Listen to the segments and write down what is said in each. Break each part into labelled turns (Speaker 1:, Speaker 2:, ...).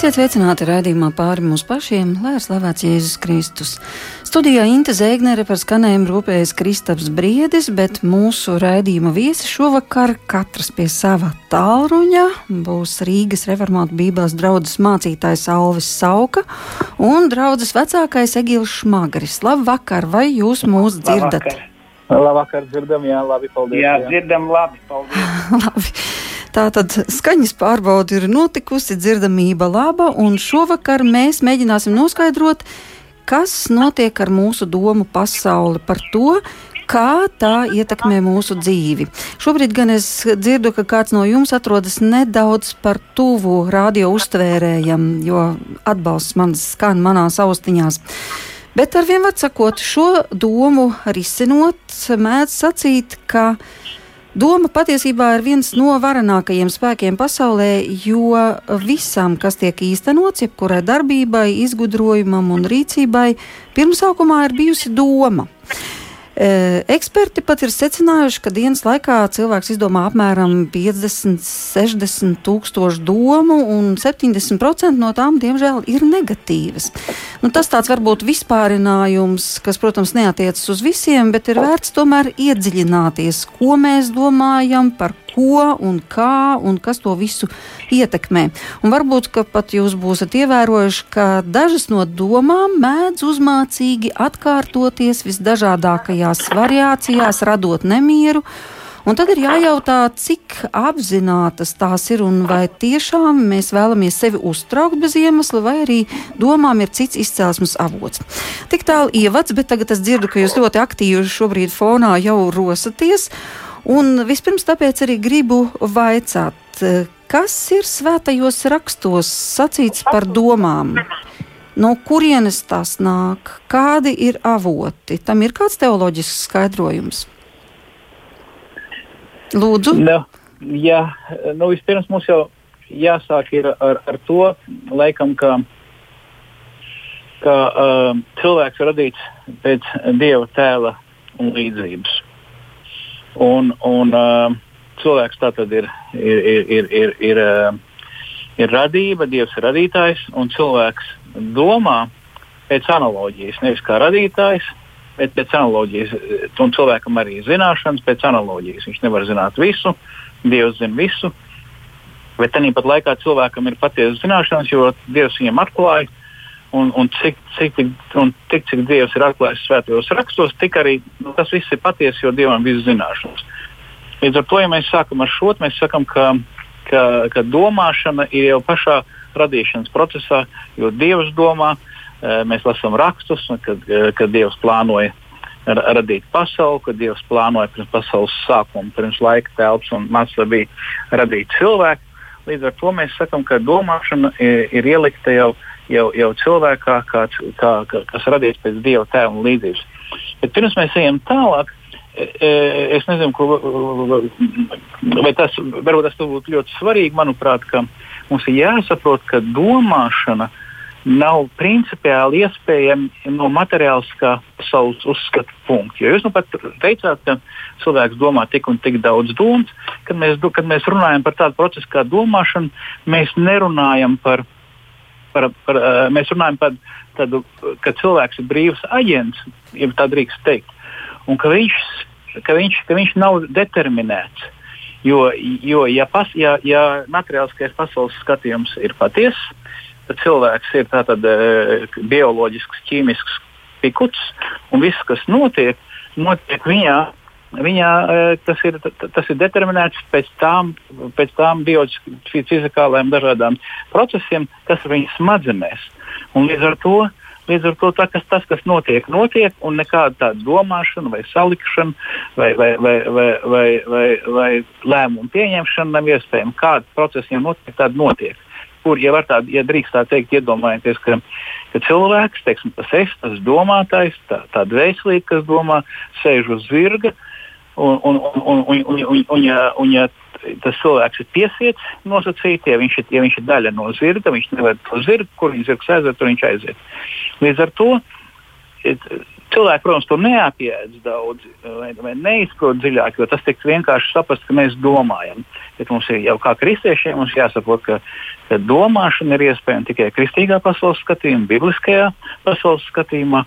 Speaker 1: Esiet sveicināti raidījumā pāri mums pašiem, lai ir slavēts Jēzus Kristus. Studijā Inte Zēgnere par skanējumu rūpējas Kristaps Briedis, bet mūsu raidījuma viesi šovakar katrs pie sava tālruņa būs Rīgas reformātu bībeles draudzes mācītājs Alvis Sauka un draudzes vecākais Egils Šmagris. Labvakar, vai jūs mūs dzirdat?
Speaker 2: Labvakar. Labvakar, dzirdam, jā, labi, paldies.
Speaker 3: Jā, dzirdam, labi, paldies.
Speaker 1: labi. Tātad skaņas pārbaude ir notikusi, dzirdamība laba, un šovakar mēs mēģināsim noskaidrot, kas notiek ar mūsu domu pasauli par to, kā tā ietekmē mūsu dzīvi. Šobrīd gan es dzirdu, ka kāds no jums atrodas nedaudz par tuvu radio uztvērējam, jo atbalsts man skan manās austiņās. Bet ar vien var sakot, šo domu risinot, mēdz sacīt, ka Doma patiesībā ir viens no varenākajiem spēkiem pasaulē, jo visam, kas tiek īstenots, jebkurai darbībai, izgudrojumam un rīcībai, pirmsākumā ir bijusi doma. Eksperti pat ir secinājuši, ka dienas laikā cilvēks izdomā apmēram 50, 60 tūkstošu domu, un 70% no tām, diemžēl, ir negatīvas. Nu, tas tāds varbūt vispārinājums, kas, protams, neatiecas uz visiem, bet ir vērts tomēr iedziļināties, ko mēs domājam, par ko un kā un kas to visu ietekmē. Un varbūt pat jūs būsiet ievērojuši, ka dažas no domām mēdz uzmācīgi atkārtoties visdažādākajās variācijās, radot nemieru. Un tad ir jājautā, cik apzinātas tās ir un vai tiešām mēs vēlamies sevi uztraukt bez iemesla, vai arī domām ir cits izcelsmes avots. Tik tālu ievads, bet tagad es dzirdu, ka jūs ļoti aktīvi šobrīd fonā jau rosaties. Un vispirms tāpēc arī gribu vaicāt, kas ir svētajos rakstos sacīts par domām? No kurienes tās nāk, kādi ir avoti? Tam ir kāds teoloģisks skaidrojums. Lūdzu.
Speaker 2: No, jā, nu vispirms mums jau jāsāk ar, ar to, laikam, ka, ka uh, cilvēks ir radīts pēc dieva tēla un līdzības. Un, un uh, cilvēks tātad ir, ir, ir, ir, ir, ir, uh, ir radība, Dievs ir radītājs, un cilvēks domā pēc analoģijas, nevis kā radītājs, bet pēc analoģijas. Un cilvēkam arī ir zināšanas pēc analoģijas. Viņš nevar zināt visu, Dievs zina visu, bet tāpat laikā cilvēkam ir patiesa zināšanas, jo Dievs viņam atklāja un, un, cik, cik, un tik, cik Dievs ir atklājis svētajos rakstos, tik arī nu, tas viss ir patiesi, jo Dievam ir zināšanas. Līdz ar to, ja mēs sākam ar šo, mēs sakam, ka, ka, ka domāšana ir jau pašā radīšanas procesā, jo Dievs domā, eh, mēs lasām rakstus, kad, eh, kad Dievs plānoja radīt pasauli, kad Dievs plānoja pirms pasaules sākuma, pirms laika telpas un mākslā bija radīt cilvēku. Līdz ar to mēs sakam, ka domāšana ir, ir ielikta jau jau, jau cilvēkā, kā, kā, kas radīts pēc dieva tēva un līdzības. Bet pirms mēs ejam tālāk, e, e, es nezinu, ko, vai tas varbūt tas būtu ļoti svarīgi. Manuprāt, ka mums ir jāsaprot, ka domāšana nav principiāli iespējama no materiāliskā pasaules uzskatu punkta. Jo jūs nu pat teicāt, ka cilvēks domā tik un tik daudz domas. Kad mēs, kad mēs runājam par tādu procesu kā domāšana, mēs nerunājam par par, par, eh, mēs runājam par tādu, ka cilvēks ir brīvs aģents, ja tā drīkst teikt, un ka viņš, ka viņš, ka viņš nav determinēts. Jo, jo ja, pas, ja, ja materiāliskais pasaules skatījums ir patiess, tad cilvēks ir tātad, uh, bioloģisks, ķīmisks pikuts, un viss, kas notiek, notiek viņā Viņā e, tas ir, tas ir determinēts pēc tām, pēc tām biofizikālajām dažādām procesiem, kas ir viņa smadzenēs. Un līdz ar to, līdz ar to tā, kas, tas, kas notiek, notiek, un nekāda tāda domāšana, vai salikšana, vai, vai, vai, vai, vai, vai, vai lēmumu pieņemšana nav iespējama. Kāda procesa jau notiek, tāda notiek. Kur, ja, tād, ja drīkst tā teikt, iedomājieties, ka, ka cilvēks, teiksim, tas es, tas domātājs, tā, tā dvēselīte, kas domā, sēž uz zirga, uh, Un, un, un, un, un, un, un, ja, un ja tas cilvēks ir piesiets nosacīti, ja viņš, ir, ja viņš ir daļa no zirga, viņš nevar to zirgu, kur viņš zirgs aiziet, tur viņš aiziet. Līdz ar to cilvēki, protams, to neapjēdz daudz vai, vai neizprot dziļāk, jo tas tik vienkārši saprast, ka mēs domājam. Bet mums ir jau kā kristiešiem, jāsaprot, ka, domāšana ir iespējama tikai kristīgā pasaules skatījumā, bibliskajā pasaules skatījumā,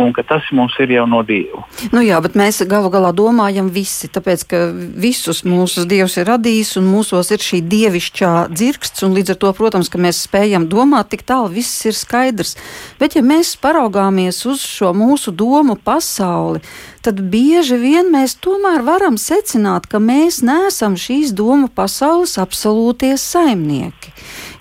Speaker 2: un ka tas mums ir jau no Dieva.
Speaker 1: Nu jā, bet mēs galu galā domājam visi, tāpēc ka visus mūsu Dievs ir radījis, un mūsos ir šī dievišķā dzirksts, un līdz ar to, protams, ka mēs spējam domāt tik tālu, viss ir skaidrs. Bet ja mēs paraugāmies uz šo mūsu domu pasauli, tad bieži vien mēs tomēr varam secināt, ka mēs neesam šīs domu pasaules absolūtie saimnieki.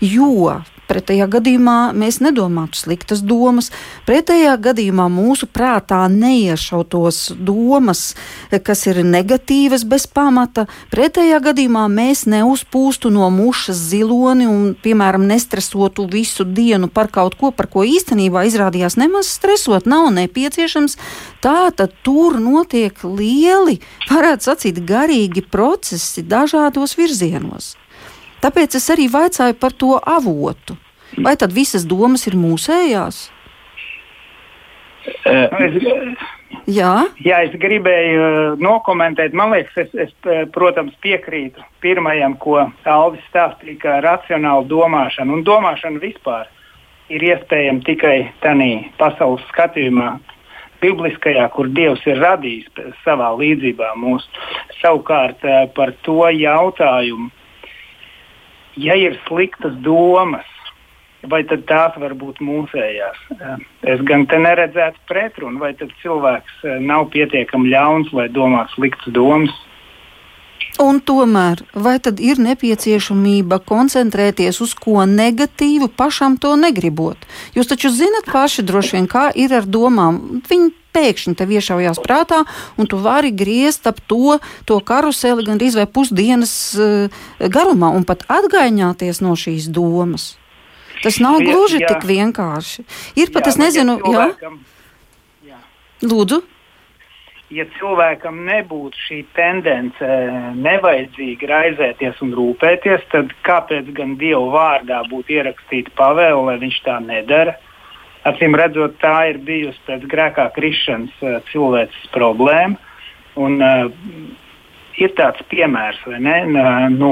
Speaker 1: Jo Pretējā gadījumā mēs nedomātu sliktas domas, pretējā gadījumā mūsu prātā neiešautos domas, kas ir negatīvas bez pamata, pretējā gadījumā mēs neuzpūstu no mušas ziloni un, piemēram, nestresotu visu dienu par kaut ko, par ko īstenībā izrādījās nemaz stresot nav nepieciešams. Tā tad tur notiek lieli, varētu sacīt, garīgi procesi dažādos virzienos. Tāpēc es arī vaicāju par to avotu. Vai tad visas domas ir mūsējās?
Speaker 3: Es, jā. jā, es gribēju nokomentēt. Man liekas, es, es, protams, piekrītu pirmajam, ko Alvis stāstīja, ka racionāla domāšana un domāšana vispār ir iespējama tikai tādā pasaules skatījumā, bibliskajā, kur Dievs ir radījis savā līdzībā mūs. Savukārt par to jautājumu, ja ir sliktas domas, vai tad tās var būt mūsējās? Es gan te neredzētu pretrunu, vai tad cilvēks eh, nav pietiekami ļauns, lai domātu sliktas domas.
Speaker 1: Un tomēr, vai tad ir nepieciešamība koncentrēties uz ko negatīvu, pašam to negribot? Jūs taču zinat paši droši vien, kā ir ar domām. Viņi pēkšņi tev iešaujās prātā, un tu vari griezt ap to, to karuseli gandrīz vai pusdienas uh, garumā un pat atgaiņāties no šīs domas. Tas nav gluži jā. tik vienkārši. Ir pat, jā, es nezinu, jā. jā. Lūdzu
Speaker 3: ja cilvēkam nebūtu šī tendence nevajadzīgi raizēties un rūpēties, tad kāpēc gan Dieva vārdā būtu ierakstīta pavēle, lai viņš tā nedara? Acīm redzot, tā ir bijusi pēc grēkā krišanas uh, cilvēces problēma. Un, uh, ir tāds piemērs ne, no,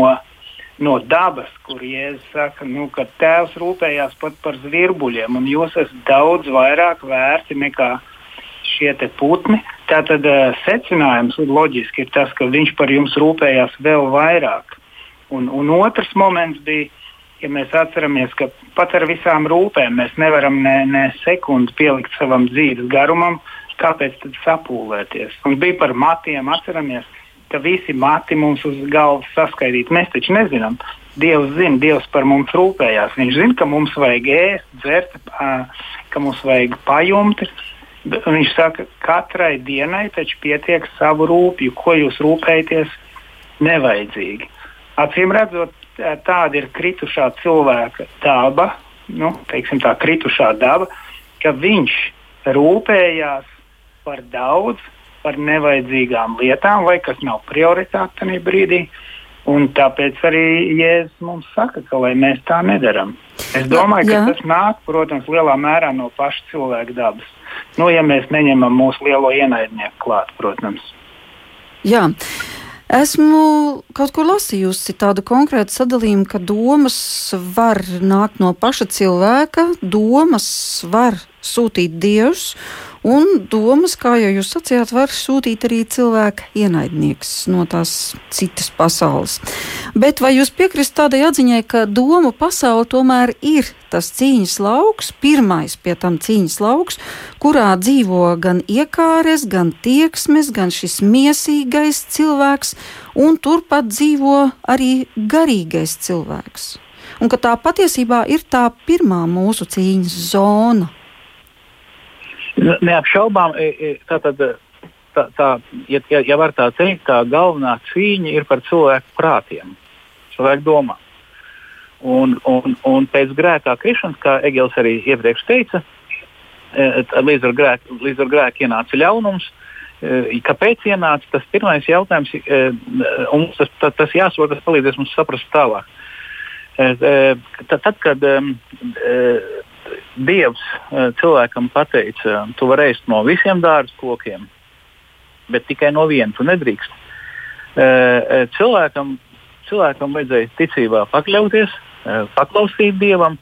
Speaker 3: no dabas, kur Jēzus saka, nu, ka tēvs rūpējās pat par zvirbuļiem, un jūs esat daudz vairāk vērti nekā šie putni. Tātad uh, secinājums loģiski ir tas, ka viņš par jums rūpējās vēl vairāk. Un, un otrs moments bija ja mēs atceramies, ka pat ar visām rūpēm mēs nevaram ne, ne sekundi pielikt savam dzīves garumam, kāpēc tad sapūlēties? Un bija par matiem, atceramies, ka visi mati mums uz galvas saskaidīti. Mēs taču nezinām. Dievs zina, Dievs par mums rūpējās. Viņš zina, ka mums vajag ēst, dzert, ka mums vajag pajumti. Viņš saka, katrai dienai taču pietiek savu rūpju, ko jūs rūpējaties nevajadzīgi. Acīm redzot, tāda ir kritušā cilvēka daba, nu, teiksim, tā kritušā daba, ka viņš rūpējās par daudz, par nevajadzīgām lietām, vai kas nav prioritāte tajā brīdī. Un tāpēc arī Jēzus mums saka, ka mēs tā nedarām. Es domāju, Jā. ka tas nāk, protams, lielā mērā no paša cilvēka dabas. Nu, ja mēs neņemam mūsu lielo ienaidnieku klāt, protams.
Speaker 1: Jā. Esmu kaut kur lasījusi tādu konkrētu sadalījumu, ka domas var nākt no paša cilvēka, domas var sūtīt dievs, Un domas, kā jau jūs sacījāt, var sūtīt arī cilvēka ienaidnieks no tās citas pasaules. Bet vai jūs piekrist tādai atziņai, ka doma pasaule tomēr ir tas cīņas lauks, pirmais pie tam cīņas lauks, kurā dzīvo gan iekāres, gan tieksmes, gan šis miesīgais cilvēks, un turpat dzīvo arī garīgais cilvēks. Un ka tā patiesībā ir tā pirmā mūsu cīņas zona.
Speaker 2: Neapšaubām, tātad, tā, tā, ja, ja, var tā teikt, tā galvenā cīņa ir par cilvēku prātiem, cilvēku domām. Un, un, un pēc grēkā krišanas, kā Egils arī iepriekš teica, līdz ar grēku, līdz ar grēku ienāca ļaunums. Kāpēc ienāca tas pirmais jautājums, un tas, tas, tas jāsaka, tas palīdzēs mums saprast tālāk. Tad, kad Dievs eh, cilvēkam pateica, tu vari ēst no visiem dārza kokiem, bet tikai no viena tu nedrīkst. Eh, eh, cilvēkam, cilvēkam vajadzēja ticībā pakļauties uh, paklausīt Dievam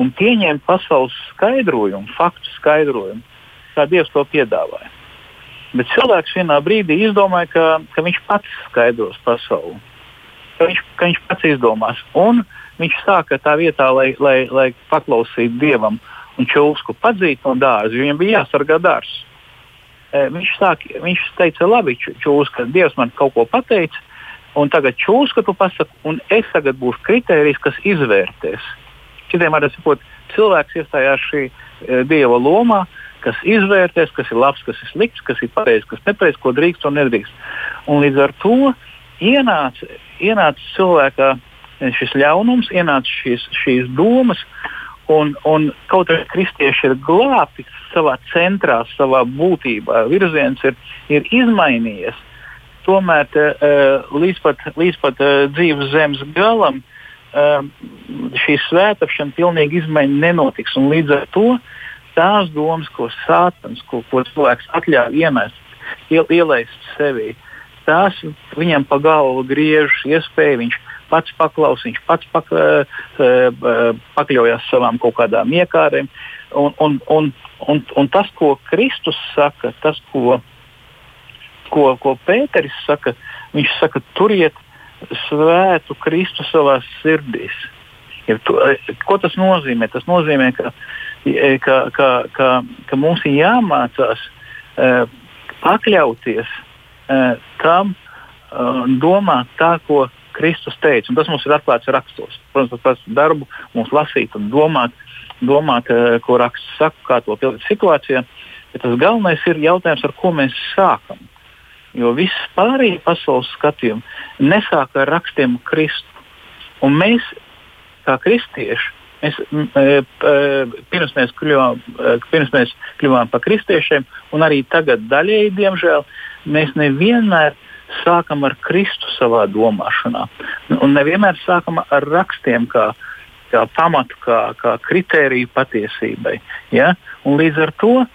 Speaker 2: un pieņemt pasaules skaidrojumu, faktu skaidrojumu, kā Dievs to piedāvāja. Bet cilvēks vienā brīdī izdomāja, ka, ka viņš pats skaidros pasauli, ka viņš, ka viņš pats izdomās. Un viņš sāka tā vietā, lai, lai, lai paklausītu Dievam un čūsku padzīt no dārza, jo viņam bija jāsargā dārzs. E, viņš, sāk, viņš teica, labi, čūska, Dievs man kaut ko pateica, un tagad čūska tu pasaki, un es tagad būšu kritērijs, kas izvērtēs. Citiem vārdiem sakot, cilvēks iestājās šī e, Dieva lomā, kas izvērtēs, kas ir labs, kas ir slikts, kas ir pareizs, kas nepareizs, ko drīkst un nedrīkst. Un līdz ar to ienāca, ienāca cilvēkā šis ļaunums, ienāca šīs, šīs domas, un, un kaut arī kristieši ir glābti savā centrā, savā būtībā, virziens ir, ir izmainījies. Tomēr uh, līdz pat, līdz pat uh, dzīves zemes galam uh, šī svētāpšana pilnīgi izmaiņa nenotiks. Līdz ar to tās domas, ko sātans, ko, ko cilvēks atļauj iemest, iel, ielaist sevī, tās viņam pa galvu griežas iespēja, viņš pats paklaus, viņš pats pak, uh, pakļaujas savām kaut kādām iekārēm. Un, un, un, un, un tas, ko Kristus saka, tas, ko, ko, ko Pēteris saka, viņš saka, turiet svētu Kristu savā sirdīs. Ja tu, ko tas nozīmē? Tas nozīmē, ka ka, ka, ka, ka mums ir jāmācās pakļauties tam, domāt tā, ko Kristus teica. Un tas mums ir atklāts rakstos. Protams, tas darbu mums lasīt un domāt, domāt uh, ko raksts saka, kā to pildīt situācijā. Bet tas galvenais ir jautājums, ar ko mēs sākam. Jo viss pārējie pasaules skatījumi nesāk ar rakstiem Kristu. Un mēs, kā kristieši, Mēs, e, pirms, mēs kļuvām, e, pirms mēs kļuvām par kristiešiem, un arī tagad daļēji, diemžēl, mēs nevienmēr sākam ar Kristu savā domāšanā. Un nevienmēr sākam ar rakstiem kā, kā pamatu, kā, kā kritēriju patiesībai. Ja? Un līdz ar to e,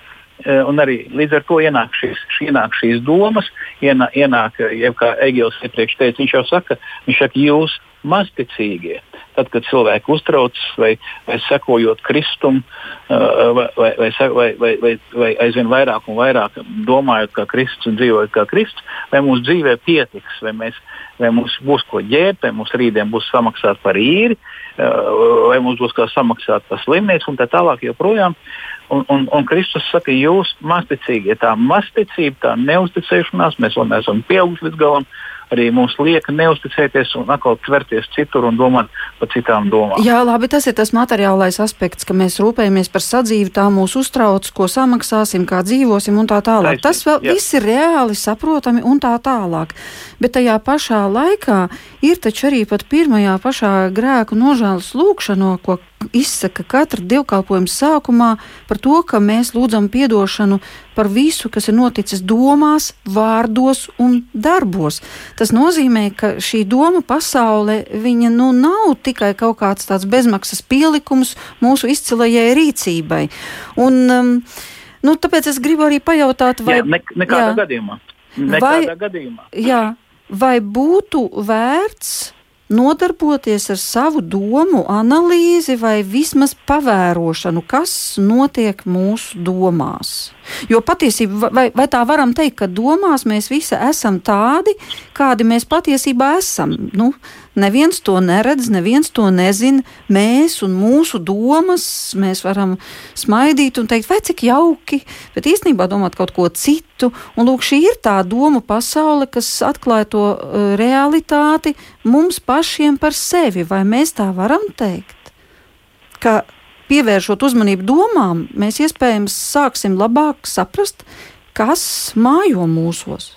Speaker 2: Un arī līdz ar to ienāk šīs, ienāk šīs domas, ienāk, ienāk ja kā Egils iepriekš teica, viņš jau saka, viņš saka, jūs mazticīgie. Tad, kad cilvēki uztraucas vai, vai sekojot Kristum, vai, vai, vai, vai, vai, vai aizvien vairāk un vairāk domājot kā Kristus un dzīvojot kā Kristus, vai mūsu dzīvē pietiks, vai, mēs, vai mums būs ko ģērbt, vai mums rītdien būs samaksāt par īri, vai mums būs kā samaksāt par slimnīcu un tā tālāk. Joprojām. Un, un, un Kristus saka, jūs masticīgi, ja tā masticība, tā neusticēšanās, mēs vēl neesam pieauguši līdz galam, uh, arī mums lieka neusticēties un atkal tverties citur un domāt par citām domām.
Speaker 1: Jā, labi, tas ir tas materiālais aspekts, ka mēs rūpējamies par sadzīvi, tā mūs uztrauc, ko samaksāsim, kā dzīvosim un tā tālāk. Taisnība, tas vēl jā. viss ir reāli saprotami un tā tālāk. Bet tajā pašā laikā ir taču arī pat pirmajā pašā grēku nožēlas lūkšanā, ko izsaka katra dievkalpojuma sākumā par to, ka mēs lūdzam atdošanu par visu, kas ir noticis domās, vārdos un darbos. Tas nozīmē, ka šī doma pasaule nu, nav tikai kaut kāds tāds bezmaksas pielikums mūsu izcilajai rīcībai. Un, um, nu, tāpēc es gribu arī pajautāt, vai.
Speaker 2: Jā, ne, nekādā jā, gadījumā. Nekādā vai, gadījumā.
Speaker 1: Jā, vai būtu vērts nodarboties ar savu domu analīzi vai vismaz pavērošanu, kas notiek mūsu domās. Jo patiesībā, vai, vai tā varam teikt, ka domās mēs visi esam tādi, kādi mēs patiesībā esam? Nu, Neviens to neredz, neviens to nezina. Mēs un mūsu domas, mēs varam smaidīt un teikt, vai cik jauki, bet īstenībā domāt kaut ko citu. Un lūk, šī ir tā doma pasaule, kas atklāja to uh, realitāti mums pašiem par sevi. Vai mēs tā varam teikt? Ka pievēršot uzmanību domām, mēs iespējams sāksim labāk saprast, kas mājo mūsos.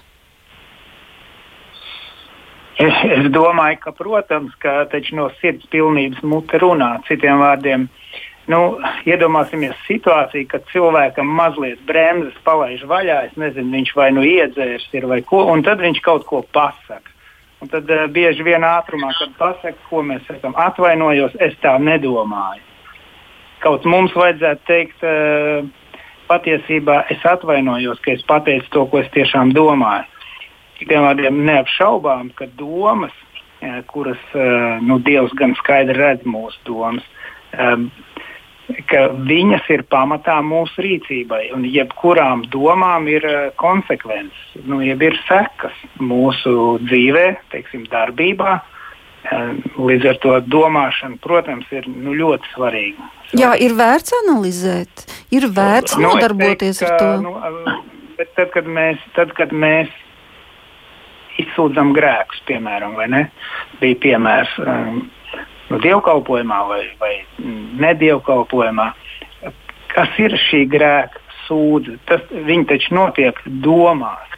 Speaker 3: Es domāju, ka, protams, ka no sirds pilnības mute runā. Citiem vārdiem, nu, iedomāsimies situāciju, kad cilvēkam mazliet bremzes palaiž vaļā. Es nezinu, viņš vai nu iedzērs ir vai ko, un tad viņš kaut ko pasaka. Un tad uh, bieži vien ātrumā, kad pasakā, ko mēs esam atvainojos, es tā nedomāju. Kaut mums vajadzētu teikt, uh, patiesībā es atvainojos, ka es pateicu to, ko es tiešām domāju. Citiem vārdiem neapšaubām, ka domas kuras nu, Dievs gan skaidri redz mūsu domas. Ka viņas ir pamatā mūsu rīcībai, un jebkurām domām ir konsekvences, nu, jeb ir sekas mūsu dzīvē, teiksim, darbībā. Līdz ar to domāšana, protams, ir nu, ļoti svarīga.
Speaker 1: Jā, ir vērts analizēt, ir vērts nu, nodarboties teiktu, ar to. Nu,
Speaker 3: bet tad, kad mēs, tad, kad mēs izsūdzam grēkus, piemēram, vai ne? Bija piemērs um, nu, dievkalpojumā vai, vai nedievkalpojumā. Kas ir šī grēka sūdzība? Tas viņi taču notiek domās.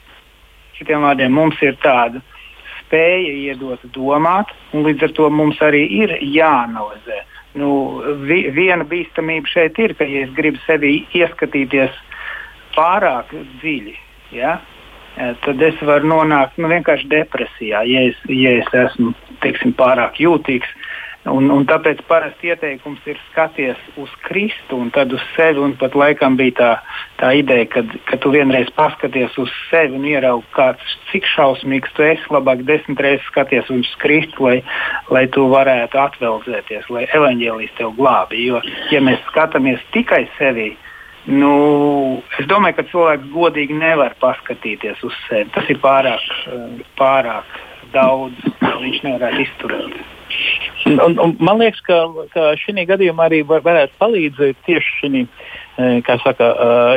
Speaker 3: Citiem vārdiem mums ir tāda spēja iedot domāt, un līdz ar to mums arī ir jāanalizē. Nu, vi, viena bīstamība šeit ir, ka, ja es gribu sevi ieskatīties pārāk dziļi, ja, tad es varu nonākt nu, vienkārši depresijā, ja es, ja es esmu teiksim, pārāk jūtīgs. Un, un tāpēc parasti ieteikums ir skaties uz Kristu un tad uz sevi. Pat laikam bija tā, tā ideja, ka, ka tu vienreiz paskaties uz sevi un ieraugi, kāds, cik šausmīgs tu esi. Labāk desmit reizes skaties uz Kristu, lai, lai tu varētu atveldzēties, lai evaņģēlīs tev glābi. Jo, ja mēs skatāmies tikai sevi, Nu, es domāju, ka cilvēks godīgi nevar paskatīties uz sevi. Tas ir pārāk, pārāk daudz. Viņš nevarētu izturēt.
Speaker 2: Un, un man liekas, ka, ka šī gadījumā arī var, varētu palīdzēt tieši šī, kā saka,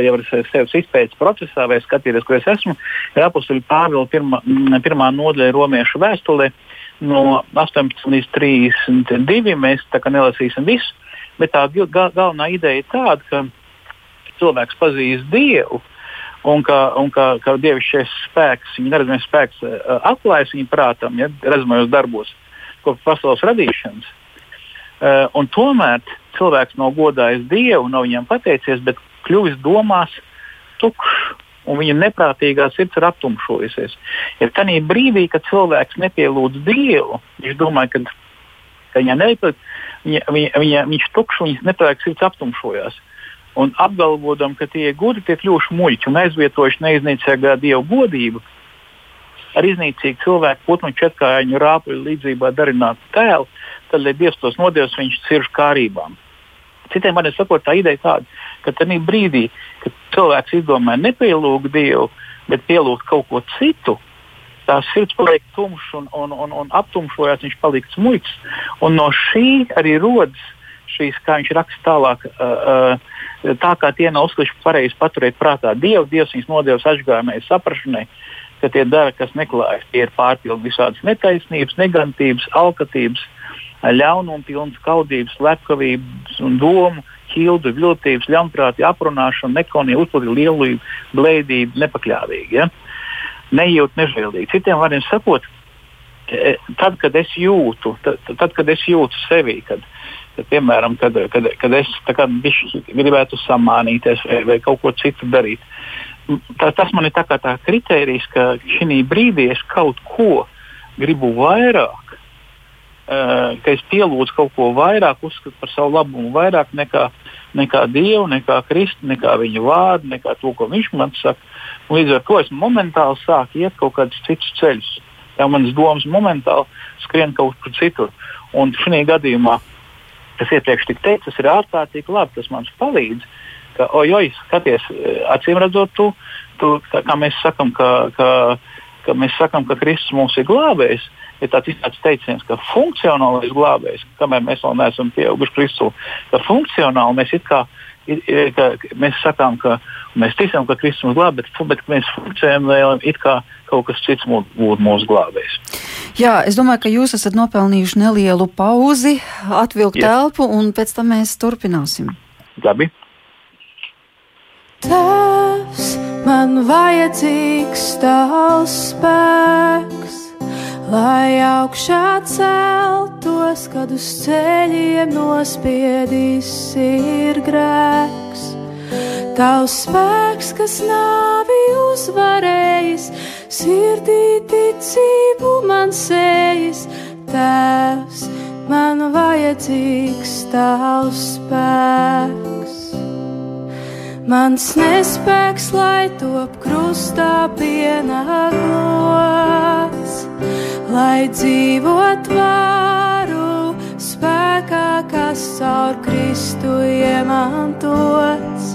Speaker 2: jau ar sevis izpētes procesā, vai skatīties, kur es esmu. Ir apustuļu Pāvila pirma, pirmā nodaļa romiešu vēstulē no 18 līdz 32. Mēs nelasīsim visu, bet tā galvenā ideja ir tāda, ka cilvēks pazīst Dievu. Un ka, un ka, ka dievišķais spēks, viņa neredzamais spēks uh, atklājas viņa prātam, ja redzamajos darbos, kopš pasaules radīšanas. Uh, tomēr cilvēks nav godājis Dievu, nav viņam pateicies, bet kļuvis domās tukšs, un viņa neprātīgā sirds ir aptumšojusies. Ja tādā brīdī, kad cilvēks nepielūdz Dievu, viņš domā, ka, ka viņa nepielūdz, viņa, viņa, viņa, viņš tukšs, viņas neprātīgā sirds aptumšojās un apgalvodam, ka tie gudri tie kļuvuši muļķi un aizvietojuši neiznīcīgā dievu godību ar iznīcīgu cilvēku putnu četrkājiņu rāpuļu līdzībā darinātu tēlu, tad, lai dievs tos nodevs, viņš ir kārībām. Citiem vārdiem sakot, tā ideja tāda, ka tajā brīdī, kad cilvēks izdomā nepielūgt dievu, bet pielūgt kaut ko citu, tās sirds paliek tumšs un, un, un, un aptumšojās, viņš paliks muļķis. Un no šī arī rodas šīs, kā viņš raksta tālāk, uh, uh, tā kā tie nav uzskatuši pareizi paturēt prātā Dievu, Dievs viņus nodevis atgādājumai, saprašanai, ka tie dara, kas neklājas. Tie ir pārpildi visādas netaisnības, negantības, alkatības, ļaunuma, kaudības, lepkavības un domu, ķildu, viltības, ļaunprātīga aprunāšana, nekonīga, uzpildīja lielību, blēdību, nepakļāvīgi. Ja? Nejūt nežēlīgi. Citiem vārdiem sakot, e, tad, kad es jūtu, tad, tad kad es jūtu sevi, kad, Tad, piemēram, kad, kad, kad es kā, gribētu samānīties vai, vai kaut ko citu darīt, tā, tas man ir tā kā tā kritērijs, ka šī brīdī es kaut ko gribu vairāk, uh, ka es pielūdzu kaut ko vairāk, uzskatu par savu labumu vairāk nekā, nekā Dievu, nekā Kristu, nekā viņa vārdu, nekā to, ko viņš man saka. Līdz ar to es momentāli sāku iet kaut kādus citus ceļus. Jā, manas domas momentāli skrien kaut kur citur. Un šajā gadījumā kas iepriekš tika teikts, tas ir ārkārtīgi labi. Tas mums palīdz. Ka, ojoj, skaties, acīm redzot, tu, tu, kā, kā mēs sakam, ka, ka, ka mēs sakam, ka Kristus mums ir glābējs. Ir tāds izsmeļs teiciens, ka funkcionālais glābējs, kamēr mēs vēl neesam pieauguši Kristu, ka funkcionāli mēs it kā ka mēs sakām, ka mēs ticam, ka Kristus mūs glābj, bet, bet mēs funkcionējam it kā kaut kas cits būtu mūsu glābējs.
Speaker 1: Jā, es domāju, ka jūs esat nopelnījuši nelielu pauzi, atvilkt Jā. telpu, un pēc tam mēs turpināsim.
Speaker 2: Labi.
Speaker 4: Tēvs, man vajadzīgs tavs spēks, lai augšā celtos, kad uz ceļiem nospiedīs ir grēks. Tavs spēks, kas nāvi uzvarējis, sirdī ticību man sējas, tēvs, man vajadzīgs tavs spēks. Mans nespēks, lai top krustā pienākos, lai dzīvot varu spēkā, kas caur Kristu iemantots,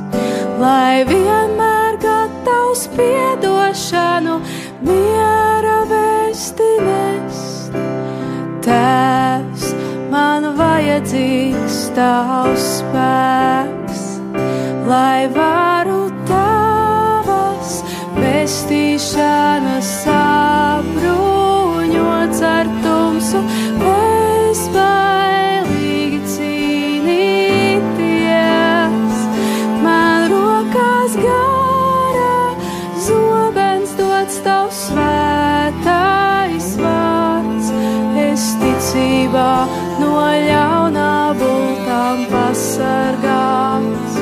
Speaker 4: lai vienmēr gatavs piedošanu, miera vēsti nest. Tēvs, man vajadzīgs tavs spēks, lai varu tavas pestīšanas sabruņots ar tumsu bezbailīgi cīnīties. Man rokās gara zobens dots tavs svētais vārds. Es ticībā no ļaunā bultām pasargāts.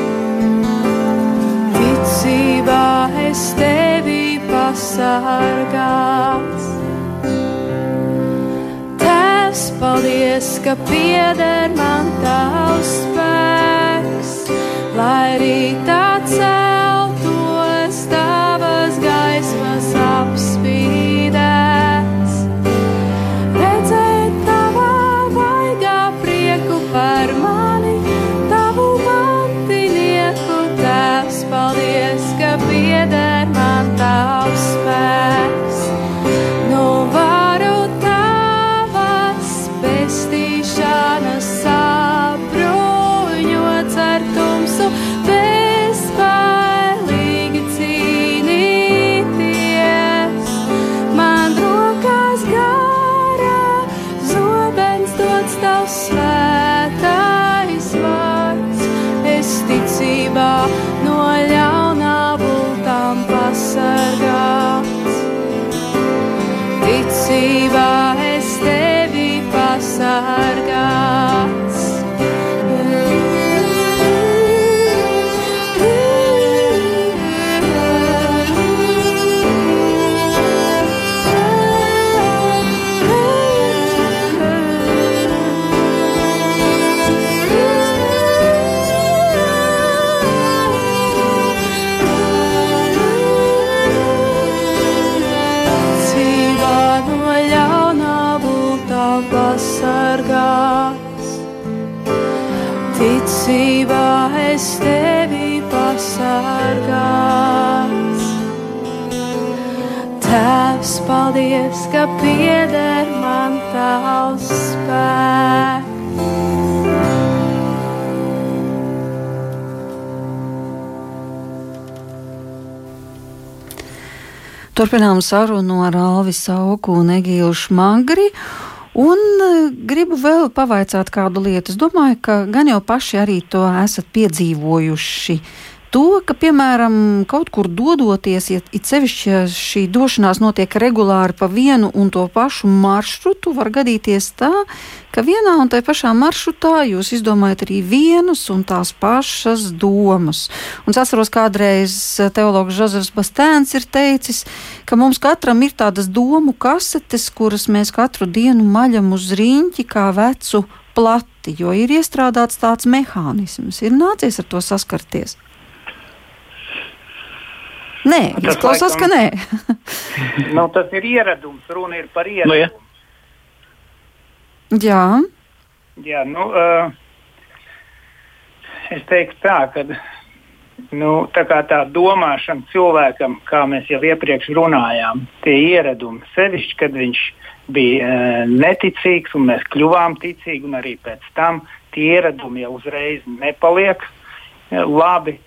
Speaker 4: Ticībā es tevi pasargāts. Paldies, ka pieder man tavs spēks, lai rītā celtos
Speaker 1: Turpinām sarunu ar Alvi Sauku un Egīlu Šmagri. Un eh, gribu vēl pavaicāt kādu lietu. Es domāju, ka gan jau paši arī to esat piedzīvojuši. To, ka, piemēram, kaut kur dodoties, ja it sevišķi šī došanās notiek regulāri pa vienu un to pašu maršrutu, var gadīties tā, ka vienā un tajā pašā maršrutā jūs izdomājat arī vienas un tās pašas domas. Un es atceros, kādreiz teologs Žozefs Bastēns ir teicis, ka mums katram ir tādas domu kasetes, kuras mēs katru dienu maļam uz riņķi kā vecu plati, jo ir iestrādāts tāds mehānisms. Ir nācies ar to saskarties. Nē,
Speaker 3: Tas
Speaker 1: izklausās, ka
Speaker 3: laikam-
Speaker 1: nē.
Speaker 3: nu, tas ir ieradums, runa ir par
Speaker 2: Nu,
Speaker 3: ieradumu.
Speaker 2: ja.
Speaker 1: Jā,
Speaker 3: Jā, nu, uh, es teiktu tā, ka nu, tā, kā tā domāšana cilvēkam, kā mēs jau iepriekš runājām, tie ieradumi, sevišķi, kad viņš bija uh, neticīgs un mēs kļuvām ticīgi, un arī pēc tam tie ieradumi jau uzreiz nepaliek uh, labi.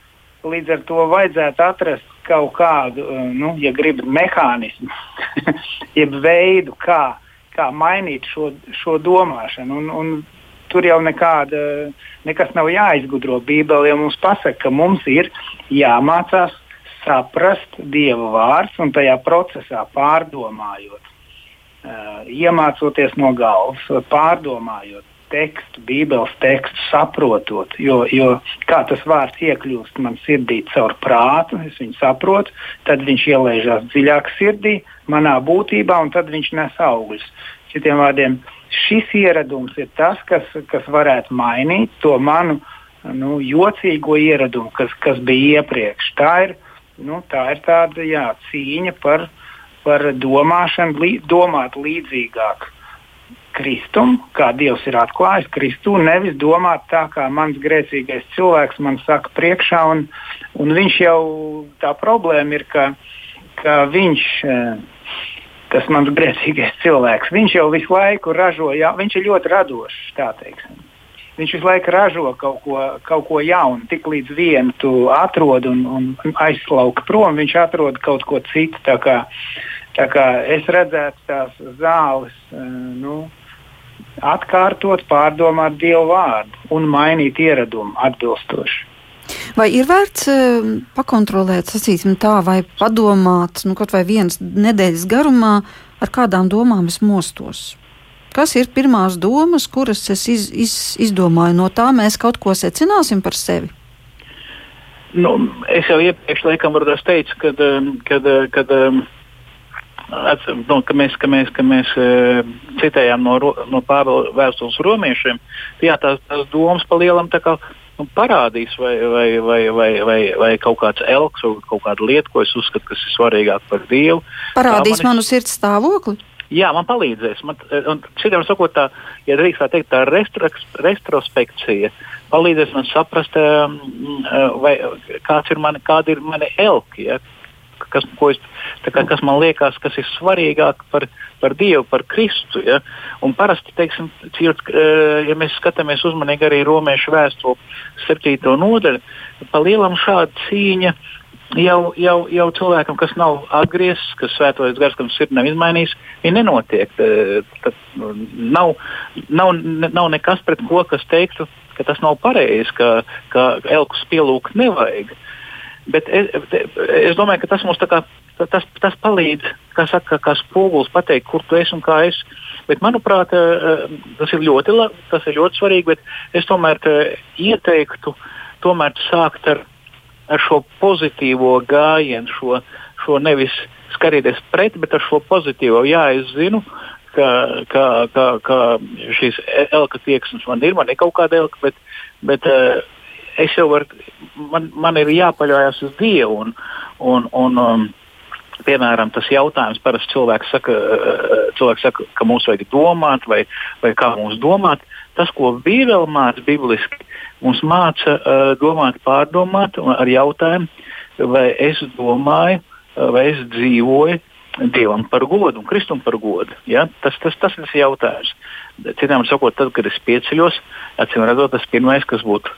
Speaker 3: Līdz ar to vajadzētu atrast kaut kādu, uh, nu, ja gribat, mehānismu, jeb veidu, kā, kā mainīt šo, šo domāšanu. Un, un tur jau nekāda, nekas nav jāizgudro. Bībele jau mums pasaka, ka mums ir jāmācās saprast Dieva vārds un tajā procesā pārdomājot, uh, iemācoties no galvas, pārdomājot tekstu, Bībeles tekstu, saprotot, jo, jo kā tas vārds iekļūst man sirdī caur prātu, es viņu saprotu, tad viņš ielaižās dziļāk sirdī, manā būtībā, un tad viņš nes augļus. Citiem vārdiem, šis ieradums ir tas, kas, kas varētu mainīt to manu nu, jocīgo ieradumu, kas, kas bija iepriekš. Tā ir, nu, tā ir tāda jā, cīņa par, par domāšanu, lī, domāt līdzīgāk Kristum, kā Dievs ir atklājis Kristu, nevis domāt tā, kā mans grēcīgais cilvēks man saka priekšā. Un, un viņš jau tā problēma ir, ka, ka viņš. Tas mans grēcīgais cilvēks. Viņš jau visu laiku ražo, jā, viņš ir ļoti radošs. Viņš visu laiku ražo kaut ko, kaut ko jaunu. Tik līdz vienu tu atrod un, un aizslauki prom, viņš atrod kaut ko citu. Tā kā, tā kā es redzētu tās zāles, nu, atkārtot, pārdomāt Dievu vārdu un mainīt ieradumu atbilstoši.
Speaker 1: Vai ir vērts uh, pakontrolēt, sacīsim tā, vai padomāt, nu, kaut vai vienas nedēļas garumā, ar kādām domām es mostos? Kas ir pirmās domas, kuras es iz, iz, izdomāju? No tā mēs kaut ko secināsim par sevi.
Speaker 2: Nu, es jau iepriekš laikam teicu, kad, kad, kad, nu, ka mēs, ka mēs, ka mēs citējām no, no Pāvila vēstules romiešiem. Jā, tās, tās domas pa lielam tā kā nu, parādīs, vai, vai, vai, vai, vai, vai kaut kāds elks vai kaut kāda lieta, ko es uzskatu, kas ir svarīgāk par Dievu.
Speaker 1: Parādīs manis... manu sirds stāvokli.
Speaker 2: Jā, man palīdzēs. Man, un citiem sakot, tā, ja drīkst tā teikt, tā retrospekcija palīdzēs man saprast, uh, vai, kāds ir mani, kādi ir mani elki. Ja? Kas, es, kā, kas man liekas, kas ir svarīgāk par, par Dievu, par Kristu. Ja? Un parasti, teiksim, cīrt, uh, ja mēs skatāmies uzmanīgi arī romiešu vēstuli 7. nodaļu, pa lielam šāda cīņa jau, jau, jau cilvēkam, kas nav atgriezis, kas svētojas gars, kam sirds nav izmainījis, ir nenotiek. Tad nav, nav, nav nekas pret ko, kas teiktu, ka tas nav pareizi, ka, ka elkus pielūgt nevajag. Bet es, es domāju, ka tas mums kā, tas, tas palīdz, kā saka, kā spogulis pateikt, kur tu esi un kā es. Bet, manuprāt, tas ir ļoti, tas ir ļoti svarīgi. Es tomēr ieteiktu tomēr sākt ar ar šo pozitīvo gājienu, šo, šo nevis skatīties pret, bet ar šo pozitīvo. Jā, es zinu, ka, ka, ka, ka šīs elka tieksmes man ir, man ir kaut kāda elka, bet, bet uh, es jau varu, man, man ir jāpaļaujas uz Dievu. Un, un, un, um, Piemēram, tas jautājums parasti cilvēks saka, uh, cilvēks saka, ka mums vajag domāt, vai, vai kā mums domāt. Tas, ko Bībele māca bibliski, mums māca uh, domāt, pārdomāt ar jautājumu, vai es domāju, uh, vai es dzīvoju Dievam par godu un Kristum par godu. Ja? Tas, tas, tas ir tas jautājums. Citām sakot, tad, kad es pieceļos, acīm redzot, tas pirmais, kas būtu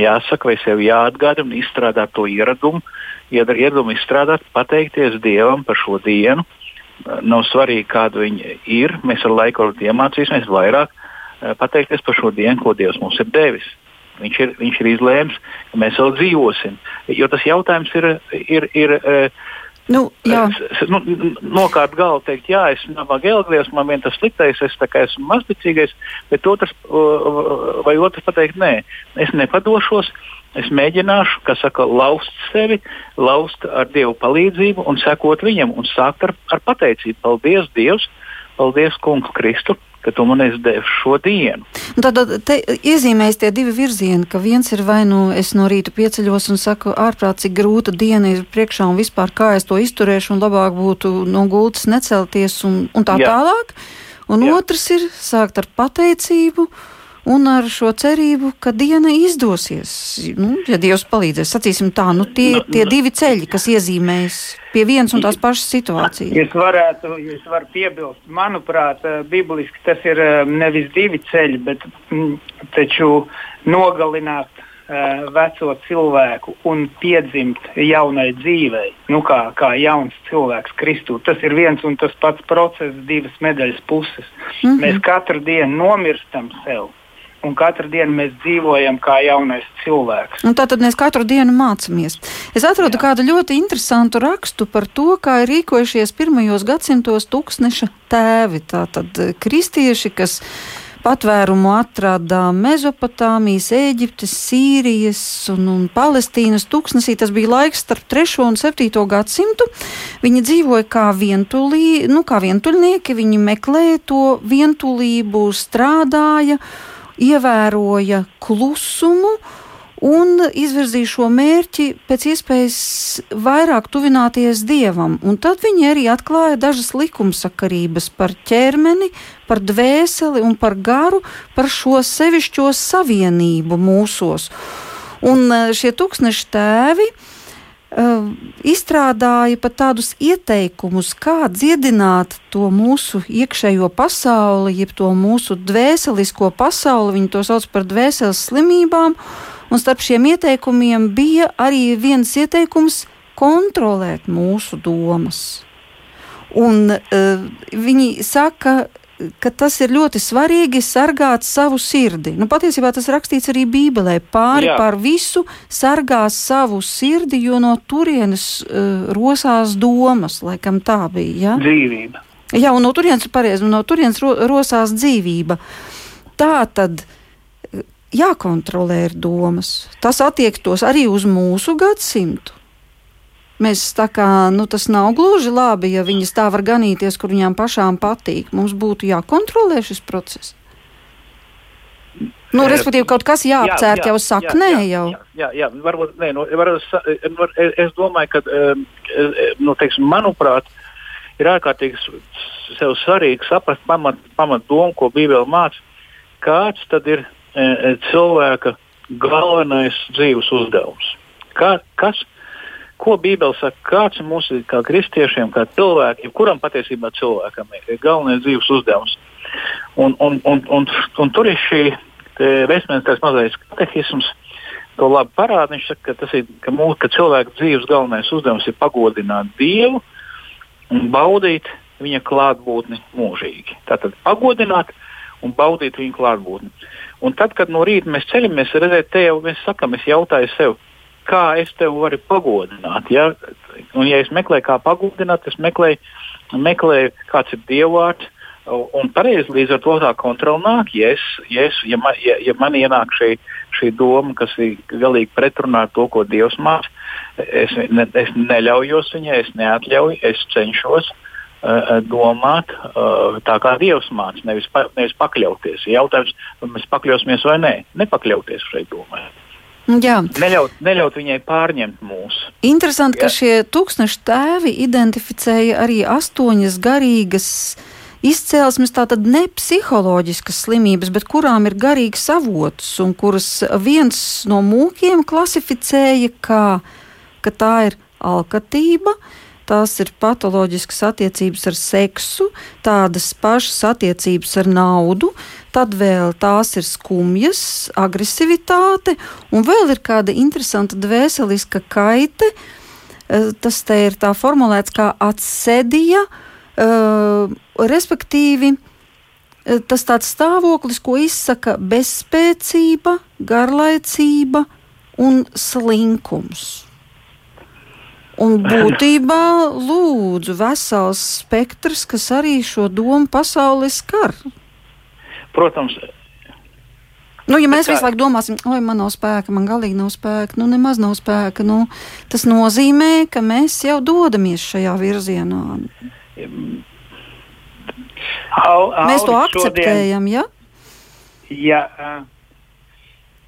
Speaker 2: jāsaka, vai sev jāatgādina un izstrādāt to ieradumu, ieradumu izstrādāt, pateikties Dievam par šo dienu. Nav svarīgi, kāda viņa ir. Mēs ar laiku iemācīsimies vairāk eh, pateikties par šo dienu, ko Dievs mums ir devis. Viņš ir, viņš ir izlēms, ka mēs vēl dzīvosim. Jo tas jautājums ir, ir, ir
Speaker 1: Nu, jā.
Speaker 2: nu, nokārt galvu teikt, jā, es nabaga elglies, man vien tas sliktais, es esmu mazticīgais, bet otrs, vai otrs pateikt, nē, es nepadošos, es mēģināšu, kā saka, laust sevi, laust ar Dievu palīdzību un sekot viņam un sākt ar, ar pateicību. Paldies, Dievs! Paldies, Kungs, Kristu! Ka tu man esi devis šo dienu.
Speaker 1: Tad iezīmējas tie divi virzieni, ka viens ir vai nu es no rīta pieceļos un saku, ārprāt, cik grūta diena ir priekšā un vispār kā es to izturēšu, un labāk būtu no gultas necelties un, un tā Jā. tālāk. Un Jā. otrs ir sākt ar pateicību un ar šo cerību, ka diena izdosies. Nu, ja Dievs palīdzēs, sacīsim tā, nu, tie ir tie divi ceļi, kas iezīmējas pie vienas un tās pašas situācijas.
Speaker 3: Es varētu, es varu piebilst, manuprāt, eh, bibliski tas ir eh, nevis divi ceļi, bet m, taču nogalināt uh, veco cilvēku un piedzimt jaunai dzīvei, nu, kā, kā jauns cilvēks Kristū. Tas ir viens un tas pats process, divas medaļas puses. Mm -hmm. Mēs katru dienu nomirstam sev un katru dienu mēs dzīvojam kā jaunais cilvēks.
Speaker 1: Un tātad mēs katru dienu mācāmies. Es atradu Jā. kādu ļoti interesantu rakstu par to, kā ir rīkojušies pirmajos gadsimtos tūkstneša tēvi. Tātad eh, kristieši, kas patvērumu atrada Mezopotāmijas, Eģiptes, Sīrijas un, un Palestīnas tūkstnesī. Tas bija laiks starp 3 un 7 gadsimtu. Viņi dzīvoja kā, vientulī, nu, kā vientuļnieki, viņi meklēja to vientulību, strādāja ievēroja klusumu un izvirzīja šo mērķi pēc iespējas vairāk tuvināties dievam. Un tad viņi arī atklāja dažas likumsakarības par ķermeni, par dvēseli un par garu, par šo sevišķo savienību mūsos. Un e, šie tūkstneši tēvi uh, izstrādāja pat tādus ieteikumus, kā dziedināt to mūsu iekšējo pasauli, jeb to mūsu dvēselisko pasauli. Viņi to sauc par dvēseles slimībām. Un starp šiem ieteikumiem bija arī viens ieteikums kontrolēt mūsu domas. Un, uh, viņi saka, ka tas ir ļoti svarīgi sargāt savu sirdi. Nu, patiesībā tas rakstīts arī Bībelē. Pāri Jā. par visu sargās savu sirdi, jo no turienes uh, rosās domas, laikam tā bija. Ja?
Speaker 3: Dzīvība.
Speaker 1: Jā, un no turienes, pareizi, no turienes ro, rosās dzīvība. Tā tad jākontrolē ir domas. Tas attiektos arī uz mūsu gadsimtu. Mēs tā kā nu, tas nav gluži labi, ja viņas tā var ganīties, kur viņām pašām patīk. Mums būtu jākontrolē šis process. Nu, respektīvi, kaut kas jāapcērt jā, jā, jau saknē. Jā, jā,
Speaker 2: jau. jā, jā, varbūt, nē, nu, varbūt, var, es domāju, ka, nu, teiksim, manuprāt, ir ārkārtīgi svarīgi saprast pamat, pamat domu, ko Bībele māca. Kāds tad ir E, e, cilvēka galvenais dzīves uzdevums. Kā, kas, ko Bībele saka, kāds ir mūsu kā kristiešiem, kā cilvēkiem, kuram patiesībā cilvēkam ir galvenais dzīves uzdevums. Un, un, un, un, un tur ir šī Vestminstras mazais katehisms, to labi parāda. Viņš saka, ka, ir, ka, mūsu, ka cilvēka dzīves galvenais uzdevums ir pagodināt Dievu un baudīt viņa klātbūtni mūžīgi. Tātad pagodināt un baudīt viņa klātbūtni. Un tad, kad no rīta mēs ceļamies, redzēt, te jau mēs sakām, es jautāju sev, kā es tevi varu pagodināt. Ja? Un, ja es meklēju, kā pagodināt, es meklēju, meklēju kāds ir dievvvārds. Un pareizi līdz ar to tā kontrola nāk. Ja, es, ja, es, ja, man, ja, ja man ienāk šī, šī doma, kas ir galīgi pretrunā ar to, ko Dievs māca, es, ne, es neļaujos viņai, es neatļauju, es cenšos uh, domāt eh, tā, kā Dievs māca, nevis, pa, nevis pakļauties. Jautājums, vai mēs pakļausimies vai nē, nepakļauties šai domai. Jā. Neļaut, neļaut viņai pārņemt mūsu.
Speaker 1: Interesanti, Jā. ka šie tūkstoši tēvi identificēja arī astoņas garīgas izcēlesmes, tātad ne psiholoģiskas slimības, bet kurām ir garīgs avots, un kuras viens no mūkiem klasificēja kā ka tā ir alkatība, uh, tās ir patoloģiskas attiecības ar seksu, tādas pašas attiecības ar naudu, tad vēl tās ir skumjas, agresivitāte, un vēl ir kāda interesanta dvēseliska kaite. Eh, tas te ir tā formulēts kā atsedija, uh, respektīvi. Eh, tas tāds stāvoklis, ko izsaka bezspēcība, garlaicība un slinkums. Un būtībā lūdzu vesels spektrs, kas arī šo domu pasauli skar.
Speaker 2: Protams.
Speaker 1: Nu, ja mēs visu laiku domāsim, oi, man nav spēka, man galīgi nav spēka, nu, nemaz nav spēka, nu, tas nozīmē, ka mēs jau dodamies šajā virzienā. Au, au, mēs to akceptējam, šodien,
Speaker 3: ja? Ja,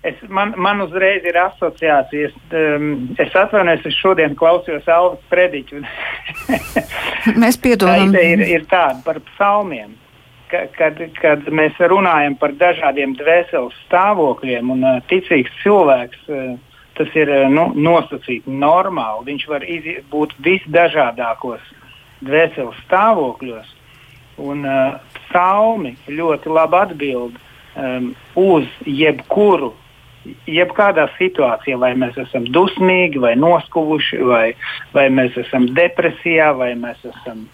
Speaker 3: Es, man, man uzreiz ir asociācijas. Um, es atvainojos, es šodien klausījos Alvas prediķu.
Speaker 1: Mēs piedodam.
Speaker 3: Tā ir, ir tāda par psalmiem. Ka, kad, kad mēs runājam par dažādiem dvēseles stāvokļiem, un uh, ticīgs cilvēks, uh, tas ir uh, nu, nosacīti normāli. Viņš var izi, būt visdažādākos dvēseles stāvokļos. Un psalmi ļoti labi atbild um, uz jebkuru jebkādā situācijā, vai mēs esam dusmīgi, vai noskuvuši, vai, vai mēs esam depresijā, vai mēs esam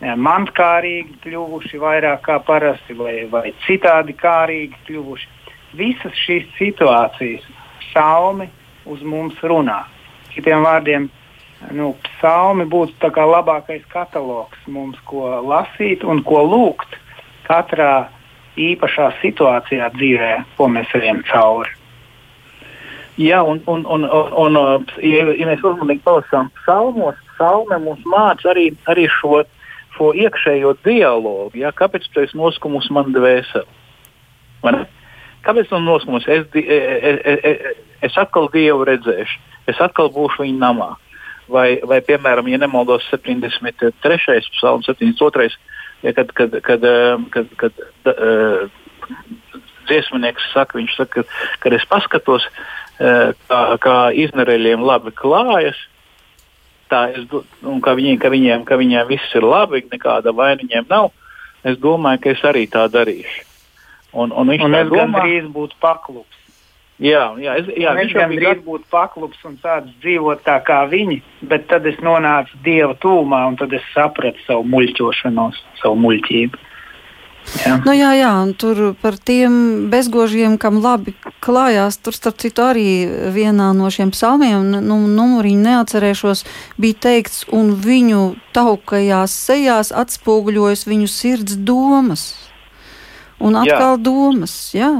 Speaker 3: ja, mantkārīgi kļuvuši vairāk kā parasti, vai, vai citādi kārīgi kļuvuši. Visas šīs situācijas psalmi uz mums runā. Citiem vārdiem, nu, psalmi būtu labākais katalogs mums, ko lasīt un ko lūgt katrā īpašā situācijā dzīvē, ko mēs ejam cauri.
Speaker 2: Jā, un, un, un, un, un ja, ja mēs uzmanīgi palasām psalmos, psalme mums māca arī, arī šo, šo iekšējo dialogu. Jā, kāpēc tu esi noskumusi man dvēseli? Kāpēc man noskumusi? Es, es, es, es atkal Dievu redzēšu, es atkal būšu viņa namā. Vai, vai piemēram, ja nemaldos 73. psalms, 72. Ja, kad, kad, kad, kad, kad, kad uh, dziesminieks saka, viņš saka, ka, kad es paskatos, uh, kā, kā iznereļiem labi klājas, tā es, ka, viņi, ka, viņiem, ka viņiem viss ir labi, nekāda vaina viņiem nav, es domāju, ka es arī tā darīšu.
Speaker 3: Un, un viņš un es domā, gandrīz būtu paklups.
Speaker 2: Jā, jā, es, jā
Speaker 3: viņš gandrīz gat... būtu paklups un sācis dzīvot tā kā viņi, bet tad es nonācu dieva tūmā un tad es sapratu savu muļķošanos, savu muļķību.
Speaker 1: Jā. Nu, jā, jā, un tur par tiem bezgožiem, kam labi klājās, tur starp citu arī vienā no šiem psalmiem, nu, numuriņu neatcerēšos, bija teikts, un viņu taukajās sejās atspoguļojas viņu sirds domas un atkal jā. domas. Jā.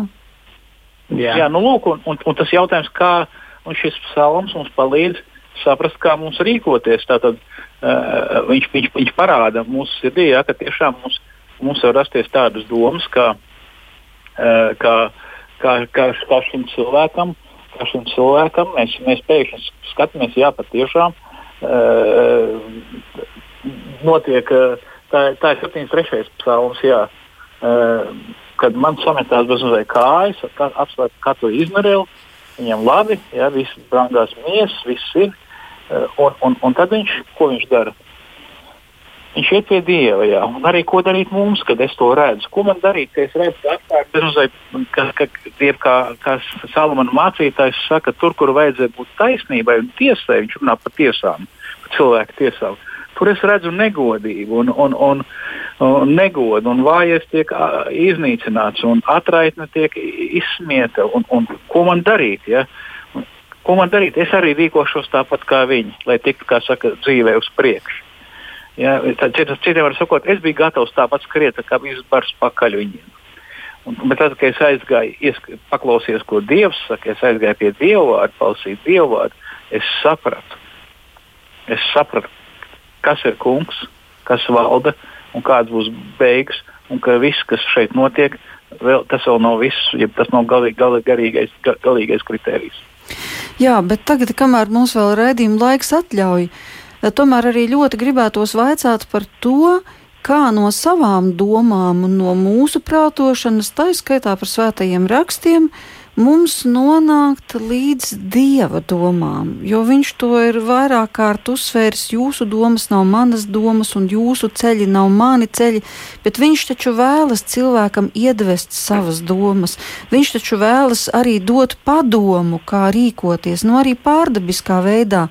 Speaker 2: Jā. Jā, nu lūk, un, un, un tas jautājums, kā šis psalms mums palīdz saprast, kā mums rīkoties. Tātad, uh, viņš, viņš, viņš parāda mūsu sirdī, ja, ka tiešām mums, mums var rasties tādas domas, kā, uh, kā, kā, kā, kā šim cilvēkam. Kā šim cilvēkam mēs, mēs pēkšņi skatāmies, jā, patiešām uh, notiek. Uh, tā, tā ir 73. psalms. Jā, kad man sametās bez mazliet kājas, apsver katru izmērēlu, viņam labi, ja, viss brangās miesas, viss ir. Un, un, un tad viņš, ko viņš dara? Viņš iet pie Dieva, jā, un arī ko darīt mums, kad es to redzu. Ko man darīt, kad es redzu apkārt, bezmazliet, ka, ka Dieva, kā, kā Salamana mācītājs saka, tur, kur vajadzētu būt taisnībai un tiesai, viņš runā par tiesām, par cilvēku tiesām. Tur es redzu negodību un, un, un, un negodu, un vājais tiek iznīcināts, un atraitne tiek izsmieta. Un, un, ko man darīt? Ja? Ko man darīt? Es arī rīkošos tāpat kā viņi, lai tiktu, kā saka, dzīvē uz priekšu. Ja, tad, citiem var sakot, es biju gatavs tāpat skriet, kā viss bars pakaļ viņiem. Un, bet tad, kad es aizgāju, iesk, paklausījos, ko Dievs saka, es aizgāju pie Dieva vārda, palasīju Dieva vārdu, es sapratu, es sapratu, kas ir kungs, kas valda un kāds būs beigas, un ka viss, kas šeit notiek, vēl, tas vēl nav viss, ja tas nav galīgi, galīgi, garīgais, galīgais kritērijs.
Speaker 1: Jā, bet tagad, kamēr mums vēl redzījuma laiks atļauj, tomēr arī ļoti gribētos vaicāt par to, kā no savām domām un no mūsu prātošanas, tā izskaitā par svētajiem rakstiem, uh, mums nonākt līdz dieva domām, jo viņš to ir vairāk kārt uzsvērs. Jūsu domas nav manas domas, un jūsu ceļi nav mani ceļi, bet viņš taču vēlas cilvēkam iedvest savas domas. Viņš taču vēlas arī dot padomu, kā rīkoties, no nu arī pārdabiskā veidā.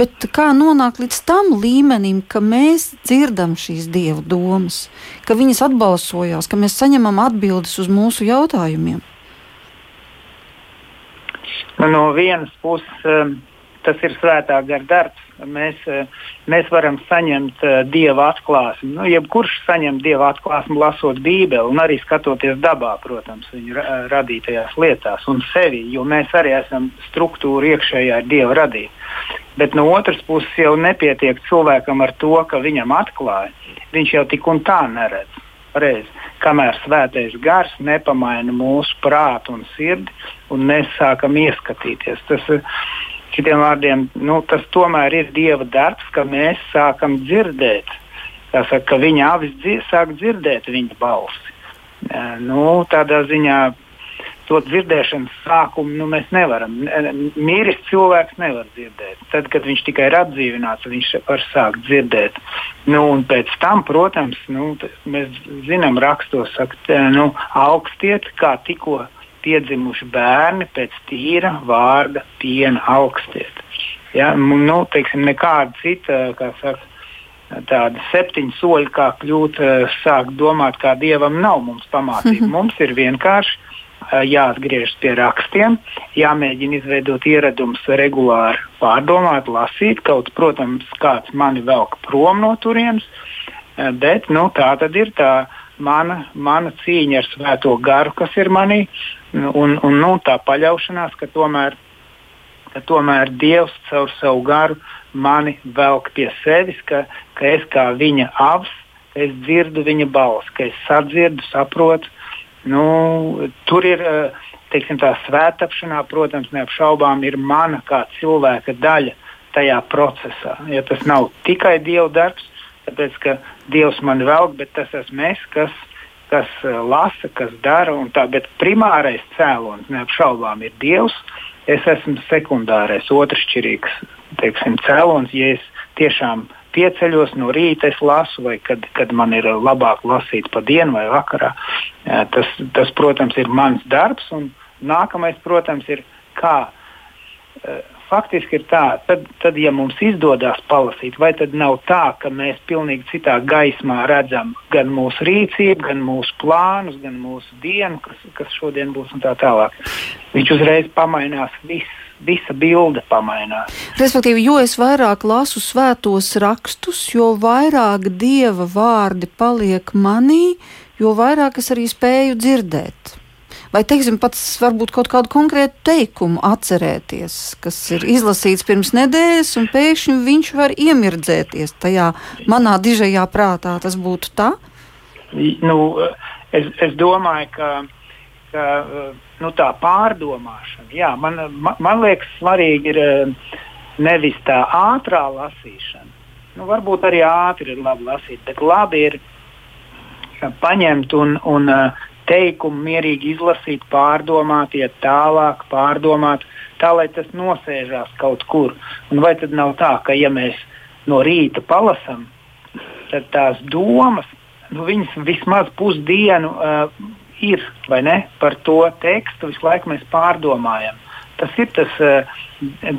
Speaker 1: Bet kā nonākt līdz tam līmenim, ka mēs dzirdam šīs dieva domas, ka viņas atbalsojās, ka mēs saņemam atbildes uz mūsu jautājumiem?
Speaker 3: No vienas puses um, tas ir svētā gara darbs. Mēs, uh, mēs varam saņemt uh, dieva atklāsmi. Nu, jebkurš saņem dieva atklāsmi, lasot Bībeli un arī skatoties dabā, protams, viņa radītajās lietās un sevi, jo mēs arī esam struktūra iekšējā dieva radīta. Bet no otras puses jau nepietiek cilvēkam ar to, ka viņam atklāja. Viņš jau tik un tā neredz. Reiz, kamēr svētais gars nepamaina mūsu prātu un sirdi, un mēs sākam ieskatīties. Tas, citiem vārdiem, nu, tas tomēr ir Dieva darbs, ka mēs sākam dzirdēt. Saka, ka viņa avis dzir, sāk dzirdēt viņa balsi. Nu, tādā ziņā to dzirdēšanas sākumu nu, mēs nevaram. Mīris cilvēks nevar dzirdēt. Tad, kad viņš tikai ir atdzīvināts, viņš var sākt dzirdēt. Nu, un pēc tam, protams, nu, mēs zinām, rakstos, ka nu, augstiet, kā tikko piedzimuši bērni pēc tīra vārda piena augstiet. Ja, nu, teiksim, nekāda cita, kā saka, tādi septiņi soļi, kā kļūt, sākt domāt, kā dievam nav mums pamācība. Mums ir vienkārši jāatgriežas pie rakstiem, jāmēģina izveidot ieradums regulāri pārdomāt, lasīt. Kaut, protams, kāds mani velk prom no turienes, bet nu, tā tad ir tā mana, mana cīņa ar svēto garu, kas ir manī, un, un nu, tā paļaušanās, ka tomēr, ka tomēr Dievs caur savu garu mani velk pie sevis, ka, ka es kā viņa avs, es dzirdu viņa balsi, ka es sadzirdu, saprotu, Nu, tur ir, eh, teiksim, tā svētāpšanā, protams, neapšaubām ir mana kā cilvēka daļa tajā procesā. Ja tas nav tikai Dieva darbs, tāpēc ka Dievs man velk, bet tas esmu es, kas, kas uh, lasa, kas dara. Tā, bet primārais cēlonis neapšaubām ir Dievs. Es esmu sekundārais, otršķirīgs teiksim, cēlonis, ja es tiešām pieceļos no rīta, es lasu, vai kad, kad man ir labāk lasīt pa dienu vai vakarā. Tas, tas, protams, ir mans darbs. Nākamais, protams, ir kā faktiski ir tā, tad, tad, ja mums izdodas palasīt, vai tad nav tā, ka mēs pilnīgi citā gaismā redzam gan mūsu rīcību, gan mūsu plānus, gan mūsu dienu, kas, kas šodien būs un tā tālāk. Viņš uzreiz pamainās viss. Visa bilde pamainās.
Speaker 1: Respektīvi, jo es vairāk lasu svētos rakstus, jo vairāk dieva vārdi paliek manī, jo vairāk es arī spēju dzirdēt vai, teiksim, pats varbūt kaut kādu konkrētu teikumu atcerēties, kas ir izlasīts pirms nedēļas, un pēkšņi viņš var iemirdzēties tajā manā dižajā prātā. Tas būtu tā?
Speaker 3: Nu, es, es domāju, ka, ka nu, tā pārdomāšana, jā, man, man, man liekas, svarīgi ir nevis tā ātrā lasīšana. Nu, varbūt arī ātri ir labi lasīt, bet labi ir paņemt un, un uh, teikumu mierīgi izlasīt, pārdomāt, iet tālāk, pārdomāt, tā lai tas nosēžās kaut kur. Un vai tad nav tā, ka ja mēs no rīta palasām, tad tās domas, nu, viņas vismaz pusdienu uh, ir ne, par to tekstu, visu laiku mēs pārdomājam. Tas ir tas uh,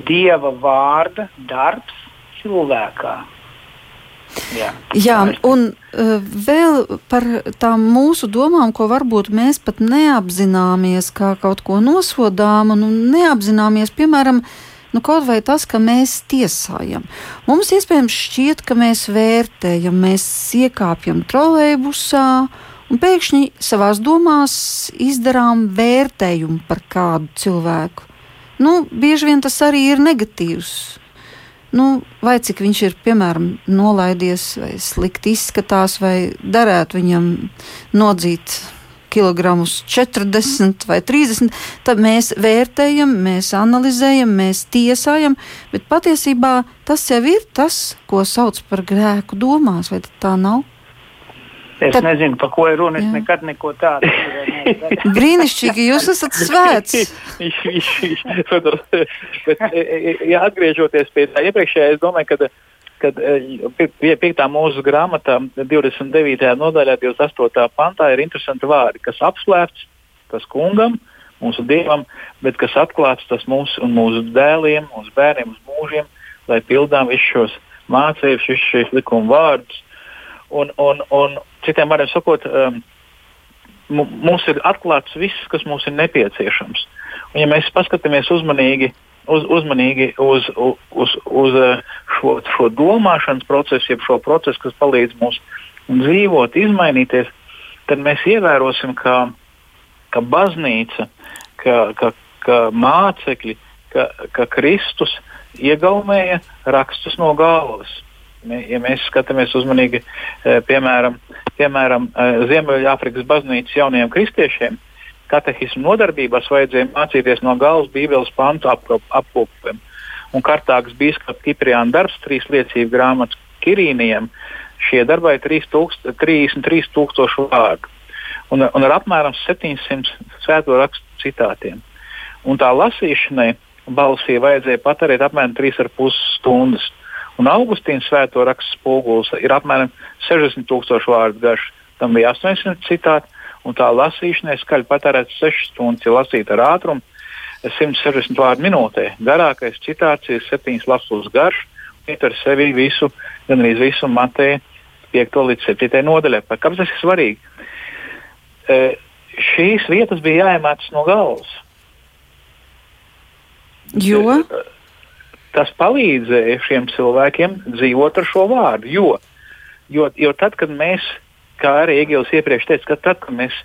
Speaker 3: dieva vārda darbs cilvēkā.
Speaker 1: Jā, Jā un uh, vēl par tām mūsu domām, ko varbūt mēs pat neapzināmies, kā kaut ko nosodām, un neapzināmies, piemēram, nu, kaut vai tas, ka mēs tiesājam. Mums iespējams šķiet, ka mēs vērtējam, mēs iekāpjam trolēļbusā. Un pēkšņi savā domās izdarām vērtējumu par kādu cilvēku. Nu, bieži vien tas arī ir negatīvs nu, vai cik viņš ir, piemēram, nolaidies, vai slikti izskatās, vai derētu viņam nodzīt kilogramus 40 vai 30, tad mēs vērtējam, mēs analizējam, mēs tiesājam, bet patiesībā tas jau ir tas, ko sauc par grēku domās, vai tā nav?
Speaker 3: Es Tad, nezinu, par ko ir runa. Es jā. nekad neko tādu
Speaker 1: nedarīju. Brīnišķīgi, jūs esat svēts.
Speaker 2: Bet, e, e, ja atgriežoties pie tā iepriekšējā, es domāju, ka kad e, pie 5. mūsu grāmatā, 29. nodaļā, 28. pantā ir interesanti vārdi, kas apslēpts tas kungam, mūsu dievam, bet kas atklāts tas mums un mūsu dēliem, mūsu bērniem, mūsu mūžiem, lai pildām visus šos mācības, visus šīs likuma vārdus. Un, un, un citiem vārdiem sakot, um, mums ir atklāts viss, kas mums ir nepieciešams. Un, ja mēs paskatāmies uzmanīgi, uz, uzmanīgi uz, uz, uz uh, šo, šo domāšanas procesu, jeb šo procesu, kas palīdz mums dzīvot, izmainīties, tad mēs ievērosim, ka, ka baznīca, ka, ka, ka mācekļi, ka, ka Kristus iegaumēja rakstus no galvas ja mēs skatāmies uzmanīgi, e, piemēram, piemēram e, Ziemeļāfrikas baznīcas jaunajiem kristiešiem, katehismu nodarbībās vajadzēja mācīties no galvas Bībeles pantu apkopiem. Un Kartāgas biskupa Kipriāna darbs, trīs liecību grāmatas Kirīnijam, šie darbai ir 33,000 vārdu un, un ar apmēram 700 svēto rakstu citātiem. Un tā lasīšanai balsī vajadzēja patērēt apmēram 3,5 stundas. Un Augustīna svēto rakstu spogulis ir apmēram 60 tūkstoši vārdu garš. Tam bija 800 citāti, un tā lasīšanai skaļi patērēts 6 stundas, ja lasīt ar ātrumu 160 vārdu minūtē. Garākais citāts ir 7 lasus garš, ietver sevi visu, gan arī visu Mateja 5 līdz 7 nodaļai. Kāpēc tas ir svarīgi? E, šīs vietas bija jāiemācās no galvas.
Speaker 1: Jo? E,
Speaker 2: tas palīdzēja šiem cilvēkiem dzīvot ar šo vārdu. Jo, jo, jo tad, kad mēs, kā arī Egils iepriekš teica, ka tad, kad mēs,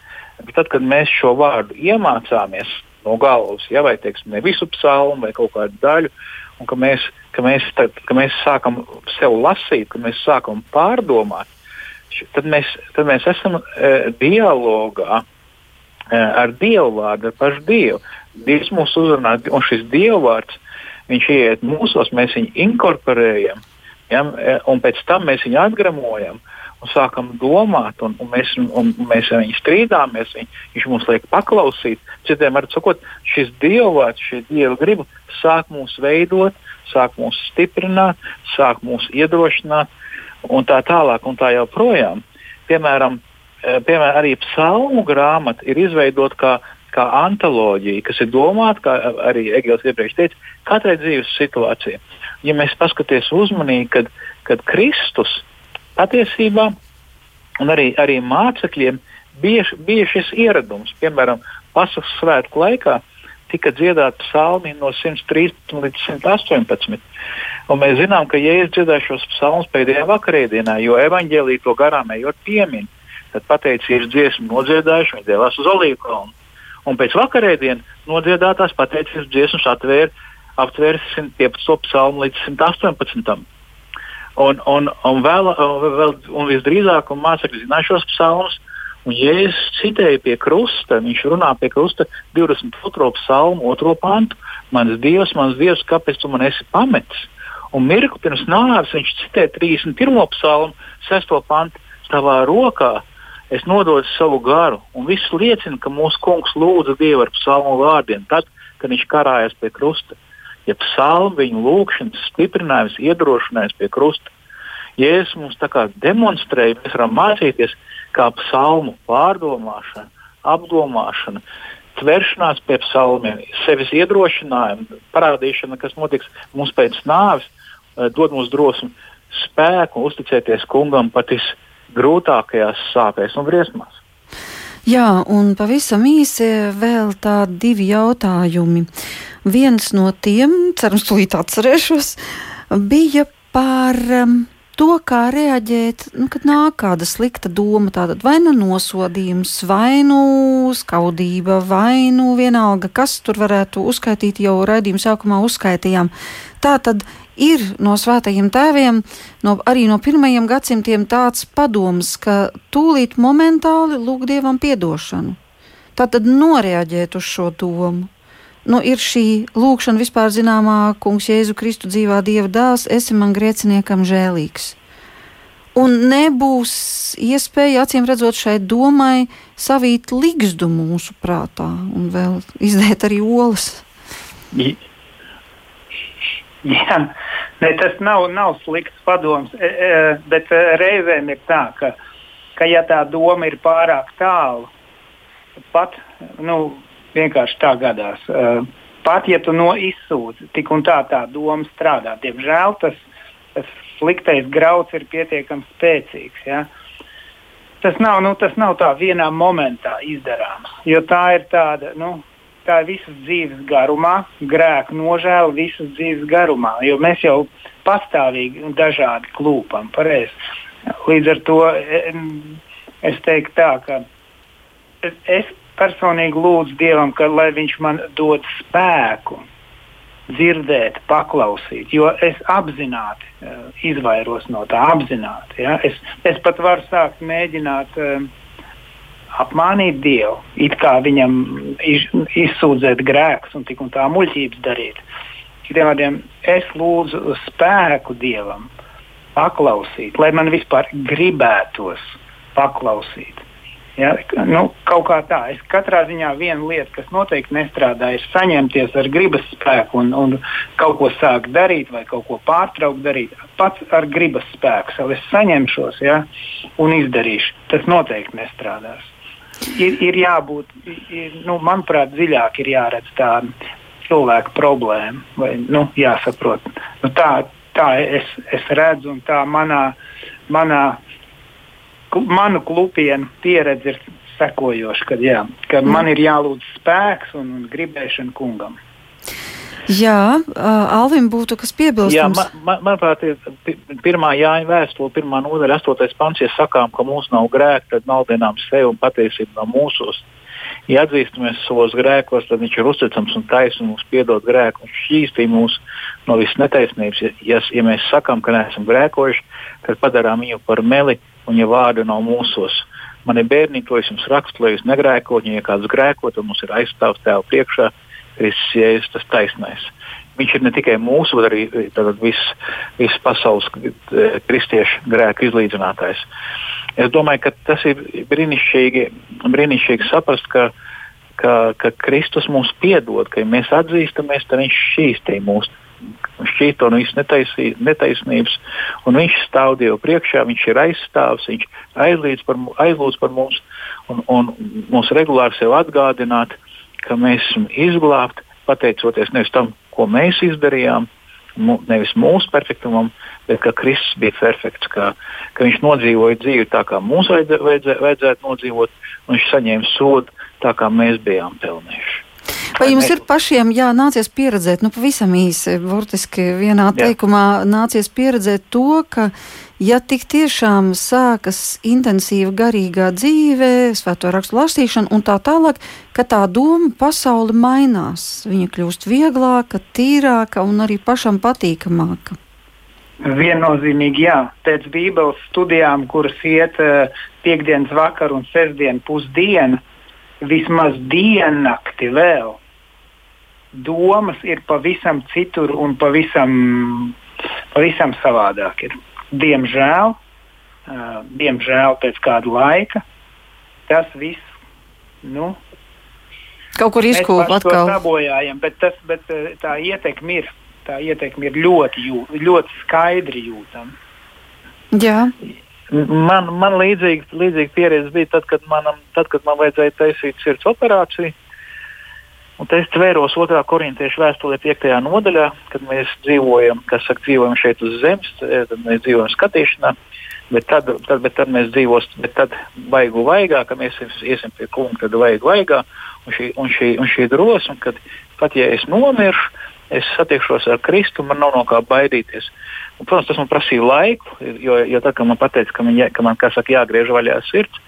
Speaker 2: tad, kad mēs šo vārdu iemācāmies no galvas, ja, vai teiksim, ne visu psalmu vai kaut kādu daļu, un ka mēs, ka mēs, tad, ka mēs sākam sev lasīt, ka mēs sākam pārdomāt, tad mēs, tad mēs esam e, dialogā ar Dievu vārdu, ar pašu Dievu. Dievs mūs uzrunā, un šis Dieva vārds, viņš ieiet mūsos, mēs viņu inkorporējam, ja, un pēc tam mēs viņu atgramojam. Un sākam domāt, un, un mēs, un mēs ar viņu strīdāmies. Viņ, viņš mums liek paklausīt. Citiem var sakot, šis dievvvārds, šī dieva griba sāk mūs veidot, sāk mūs stiprināt, sāk mūs iedrošināt, un tā tālāk, un tā joprojām. Piemēram, Eh, piemēram, arī psalmu grāmata ir izveidota kā, kā antoloģija, kas ir domāta, kā arī Egils iepriekš teica, katrai dzīves situācijai. Ja mēs paskatīsimies uzmanīgi, kad, kad Kristus patiesībā un arī, arī mācekļiem bija, bija šis ieradums, piemēram, Pasaules svētku laikā tika dziedāti psalmi no 113 līdz 118. Un mēs zinām, ka Jēzus dziedāja šos psalmus pēdējā vakarēdienā, jo evaņģēlī to garām ejot piemin. Tad pateicības dziesmu nodziedājuši, viņi devās uz Olīvu kalnu. Un pēc vakarēdienas nodziedātās pateicības dziesmas atvēra aptvērs 115. psalmu līdz 118. Un, un, un, vēl, vēl, un visdrīzāk un mācekļi zināja šos psalmus. Un Jēzus citēja pie krusta, viņš runā pie krusta 22. psalmu, 2. pantu. Mans Dievs, mans Dievs, kāpēc tu man esi pametis? Un mirkli pirms nāves viņš citē 31. psalmu, 6. pantu. Tavā rokā es nododu savu garu, un viss liecina, ka mūsu kungs lūdza Dievu ar psalmu vārdiem, tad, kad viņš karājas pie krusta. Ja psalmu viņu lūgšanas stiprinājums, iedrošinājums pie krusta, Jēzus mums tā kā demonstrēja, mēs varam mācīties, kā psalmu pārdomāšana, apdomāšana, tveršanās pie psalmiem, sevis iedrošinājuma, parādīšana, kas notiks mums pēc nāves, eh, dod mums drosmi, spēku uzticēties kungam pat visam grūtākajās sāpēs un briesmās.
Speaker 1: Jā, un pavisam īsi vēl tādi divi jautājumi. Viens no tiem, cerams, tūlīt atcerēšos, bija par um, to, kā reaģēt, nu, kad nāk kāda slikta doma, tātad vai nu nosodījums, vai nu skaudība, vai nu vienalga, kas tur varētu uzskaitīt, jau raidījuma sākumā uzskaitījām. Tātad ir no svētajiem tēviem, no, arī no pirmajiem gadsimtiem tāds padoms, ka tūlīt momentāli lūg dievam piedošanu. Tātad noreaģēt uz šo domu. Nu, ir šī lūkšana vispār zināmā, kungs, Jēzu Kristu dzīvā dieva dēls, esi man grēciniekam žēlīgs. Un nebūs iespēja, acīm redzot, šai domai savīt ligzdu mūsu prātā un vēl izdēt arī olas.
Speaker 3: Jā, ne, tas nav, nav slikts padoms, e, e, bet e, reizēm ir tā, ka, ka ja tā doma ir pārāk tālu, pat nu, vienkārši tā gadās. Pat ja tu no izsūdzi, tik un tā tā doma strādā. Diemžēl tas, tas sliktais grauds ir pietiekami spēcīgs. Ja? Tas nav, nu, tas nav tā vienā momentā izdarāms, jo tā ir tāda. Nu, tā ir visas dzīves garumā, grēka nožēla visas dzīves garumā, jo mēs jau pastāvīgi un dažādi klūpam. Pareiz. Līdz ar to es teiktu tā, ka es personīgi lūdzu Dievam, ka, lai Viņš man dod spēku dzirdēt, paklausīt, jo es apzināti uh, izvairos no tā, apzināti. Ja? Es, es pat varu sākt mēģināt uh, apmānīt Dievu, it kā viņam iz, izsūdzēt grēkus un tik un tā muļķības darīt. Citiem vārdiem, es lūdzu spēku Dievam, paklausīt, lai man vispār gribētos paklausīt. Ja, nu, kaut kā tā. Es katrā ziņā viena lieta, kas noteikti nestrādā, ir saņemties ar gribas spēku un, un kaut ko sākt darīt vai kaut ko pārtraukt darīt. Pats ar gribas spēku sev es saņemšos ja, un izdarīšu. Tas noteikti nestrādās ir, ir jābūt, ir, nu, manuprāt, dziļāk ir jāredz tā cilvēka problēma, vai nu, jāsaprot. Nu, tā tā es, es redzu, un tā manā, manā manu klupienu pieredze ir sekojoša, kad, jā, ka mm. man ir jālūdz spēks un, un gribēšana kungam.
Speaker 1: Jā, Alvim būtu kas piebilstams.
Speaker 2: Jā, man, man, manuprāt, ir pirmā jāņa vēstule, pirmā nodaļa, astotais pants, ja sakām, ka mums nav grēka, tad maldinām sevi un patiesība nav mūsos. Ja atzīstamies savos grēkos, tad viņš ir uzticams un taisnīgs un mums piedod grēku un šķīstī mūs no visas netaisnības. Ja, ja mēs sakām, ka neesam grēkojuši, tad padarām viņu par meli un ja vārdu nav mūsos. mani bērni, to es jums rakstu, lai jūs negrēkot, ja kāds grēko, tad mums ir aizstāvs tēva priekšā, Kristus Jēzus tas taisnais. Viņš ir ne tikai mūsu, bet arī visas vis pasaules eh, kristiešu grēku izlīdzinātājs. Es domāju, ka tas ir brīnišķīgi, brīnišķīgi saprast, ka, ka, ka Kristus mums piedod, ka ja mēs atzīstamies, tad Viņš šķīstīja mūsu šķīto no visas netaisnības, un viņš stāv Dievu priekšā, viņš ir aizstāvs, viņš aizlīdz par, aizlūdz par mums, un, un mums regulāri sev atgādināt, ka mēs esam izglābti pateicoties nevis tam, ko mēs izdarījām, nevis mūsu perfektumam, bet ka Kristus bija perfekts, ka, ka viņš nodzīvoja dzīvi tā, kā mums vajadzē, vajadzē, vajadzētu nodzīvot, un viņš saņēma sodu tā, kā mēs bijām pelnījuši.
Speaker 1: Vai jums ir pašiem jā, nācies pieredzēt, nu pavisam īsi, burtiski vienā teikumā jā. nācies pieredzēt to, ka ja tik tiešām sākas intensīva garīgā dzīve, svēto rakstu lasīšana un tā tālāk, ka tā doma pasauli mainās. Viņa kļūst vieglāka, tīrāka un arī pašam patīkamāka.
Speaker 3: Viennozīmīgi, jā. Pēc Bībeles studijām, kuras iet uh, piekdienas vakar un sestdienas pusdiena, vismaz diennakti vēl. Domas ir pavisam citur un pavisam, pavisam savādāk. Ir diemžēl, uh, diemžēl pēc kāda laika tas viss. Nu,
Speaker 1: Kaut kur izkūpa atkal.
Speaker 3: Sabojājam, bet, tas, bet tā ietekme ir, tā ietekme ir ļoti, jūt, ļoti skaidri jūtama.
Speaker 1: Jā.
Speaker 2: Man, man līdzīga, līdzīga pieredze bija tad, kad, manam, tad, kad man vajadzēja taisīt sirds operāciju. Un te es tvēros otrā korintiešu vēstulē, 5. nodaļā, kad mēs dzīvojam, kas saka, dzīvojam šeit uz zemes, tad mēs dzīvojam skatīšanā, bet tad, tad, bet tad mēs dzīvosim, bet tad vaigu vaigā, kad mēs iesim pie kunga, tad vaigu vaigā, un šī, un šī, un šī drosme, kad pat ja es nomiršu, es satiekšos ar Kristu, man nav no kā baidīties. Un, protams, tas man prasīja laiku, jo, jo tad, kad man teica, ka man, jā, ka man saka, jāgriež vaļā sirds,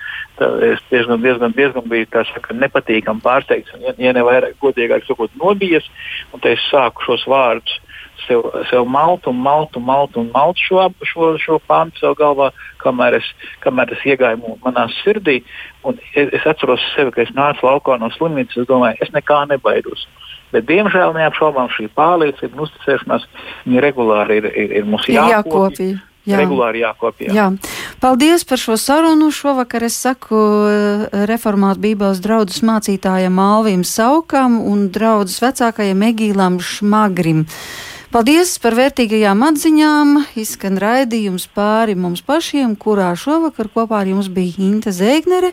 Speaker 2: es diezgan, diezgan, diezgan biju saka, nepatīkami pārsteigts, un, ja, ja ne vairāk godīgāk sakot, nobijies. Un es sāku šos vārdus sev, sev malt un malt un malt un malt šo, šo, šo pāntu sev galvā, kamēr es, kamēr es iegāju manā sirdī. Un es, es atceros sevi, ka es nācu laukā no slimnīcas, es domāju, es nekā nebaidos. Bet, diemžēl, neapšaubām šī pārliecība un uzticēšanās regulāri ir, ir, ir mums jākopja. Jā. regulāri jākopja.
Speaker 1: Jā. Paldies par šo sarunu. Šovakar es saku eh, reformātu Bībeles draudzes mācītājam Alvim Saukam un draudzes vecākajam Egīlam Šmagrim. Paldies par vērtīgajām atziņām. Izskan raidījums pāri mums pašiem, kurā šovakar kopā ar jums bija Inte Zēgnere,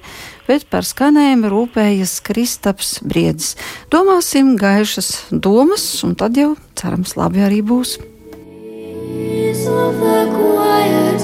Speaker 1: bet par skanējumu rūpējas Kristaps Briedis. Domāsim gaišas domas, un tad jau cerams labi arī būs. Peace of the quiet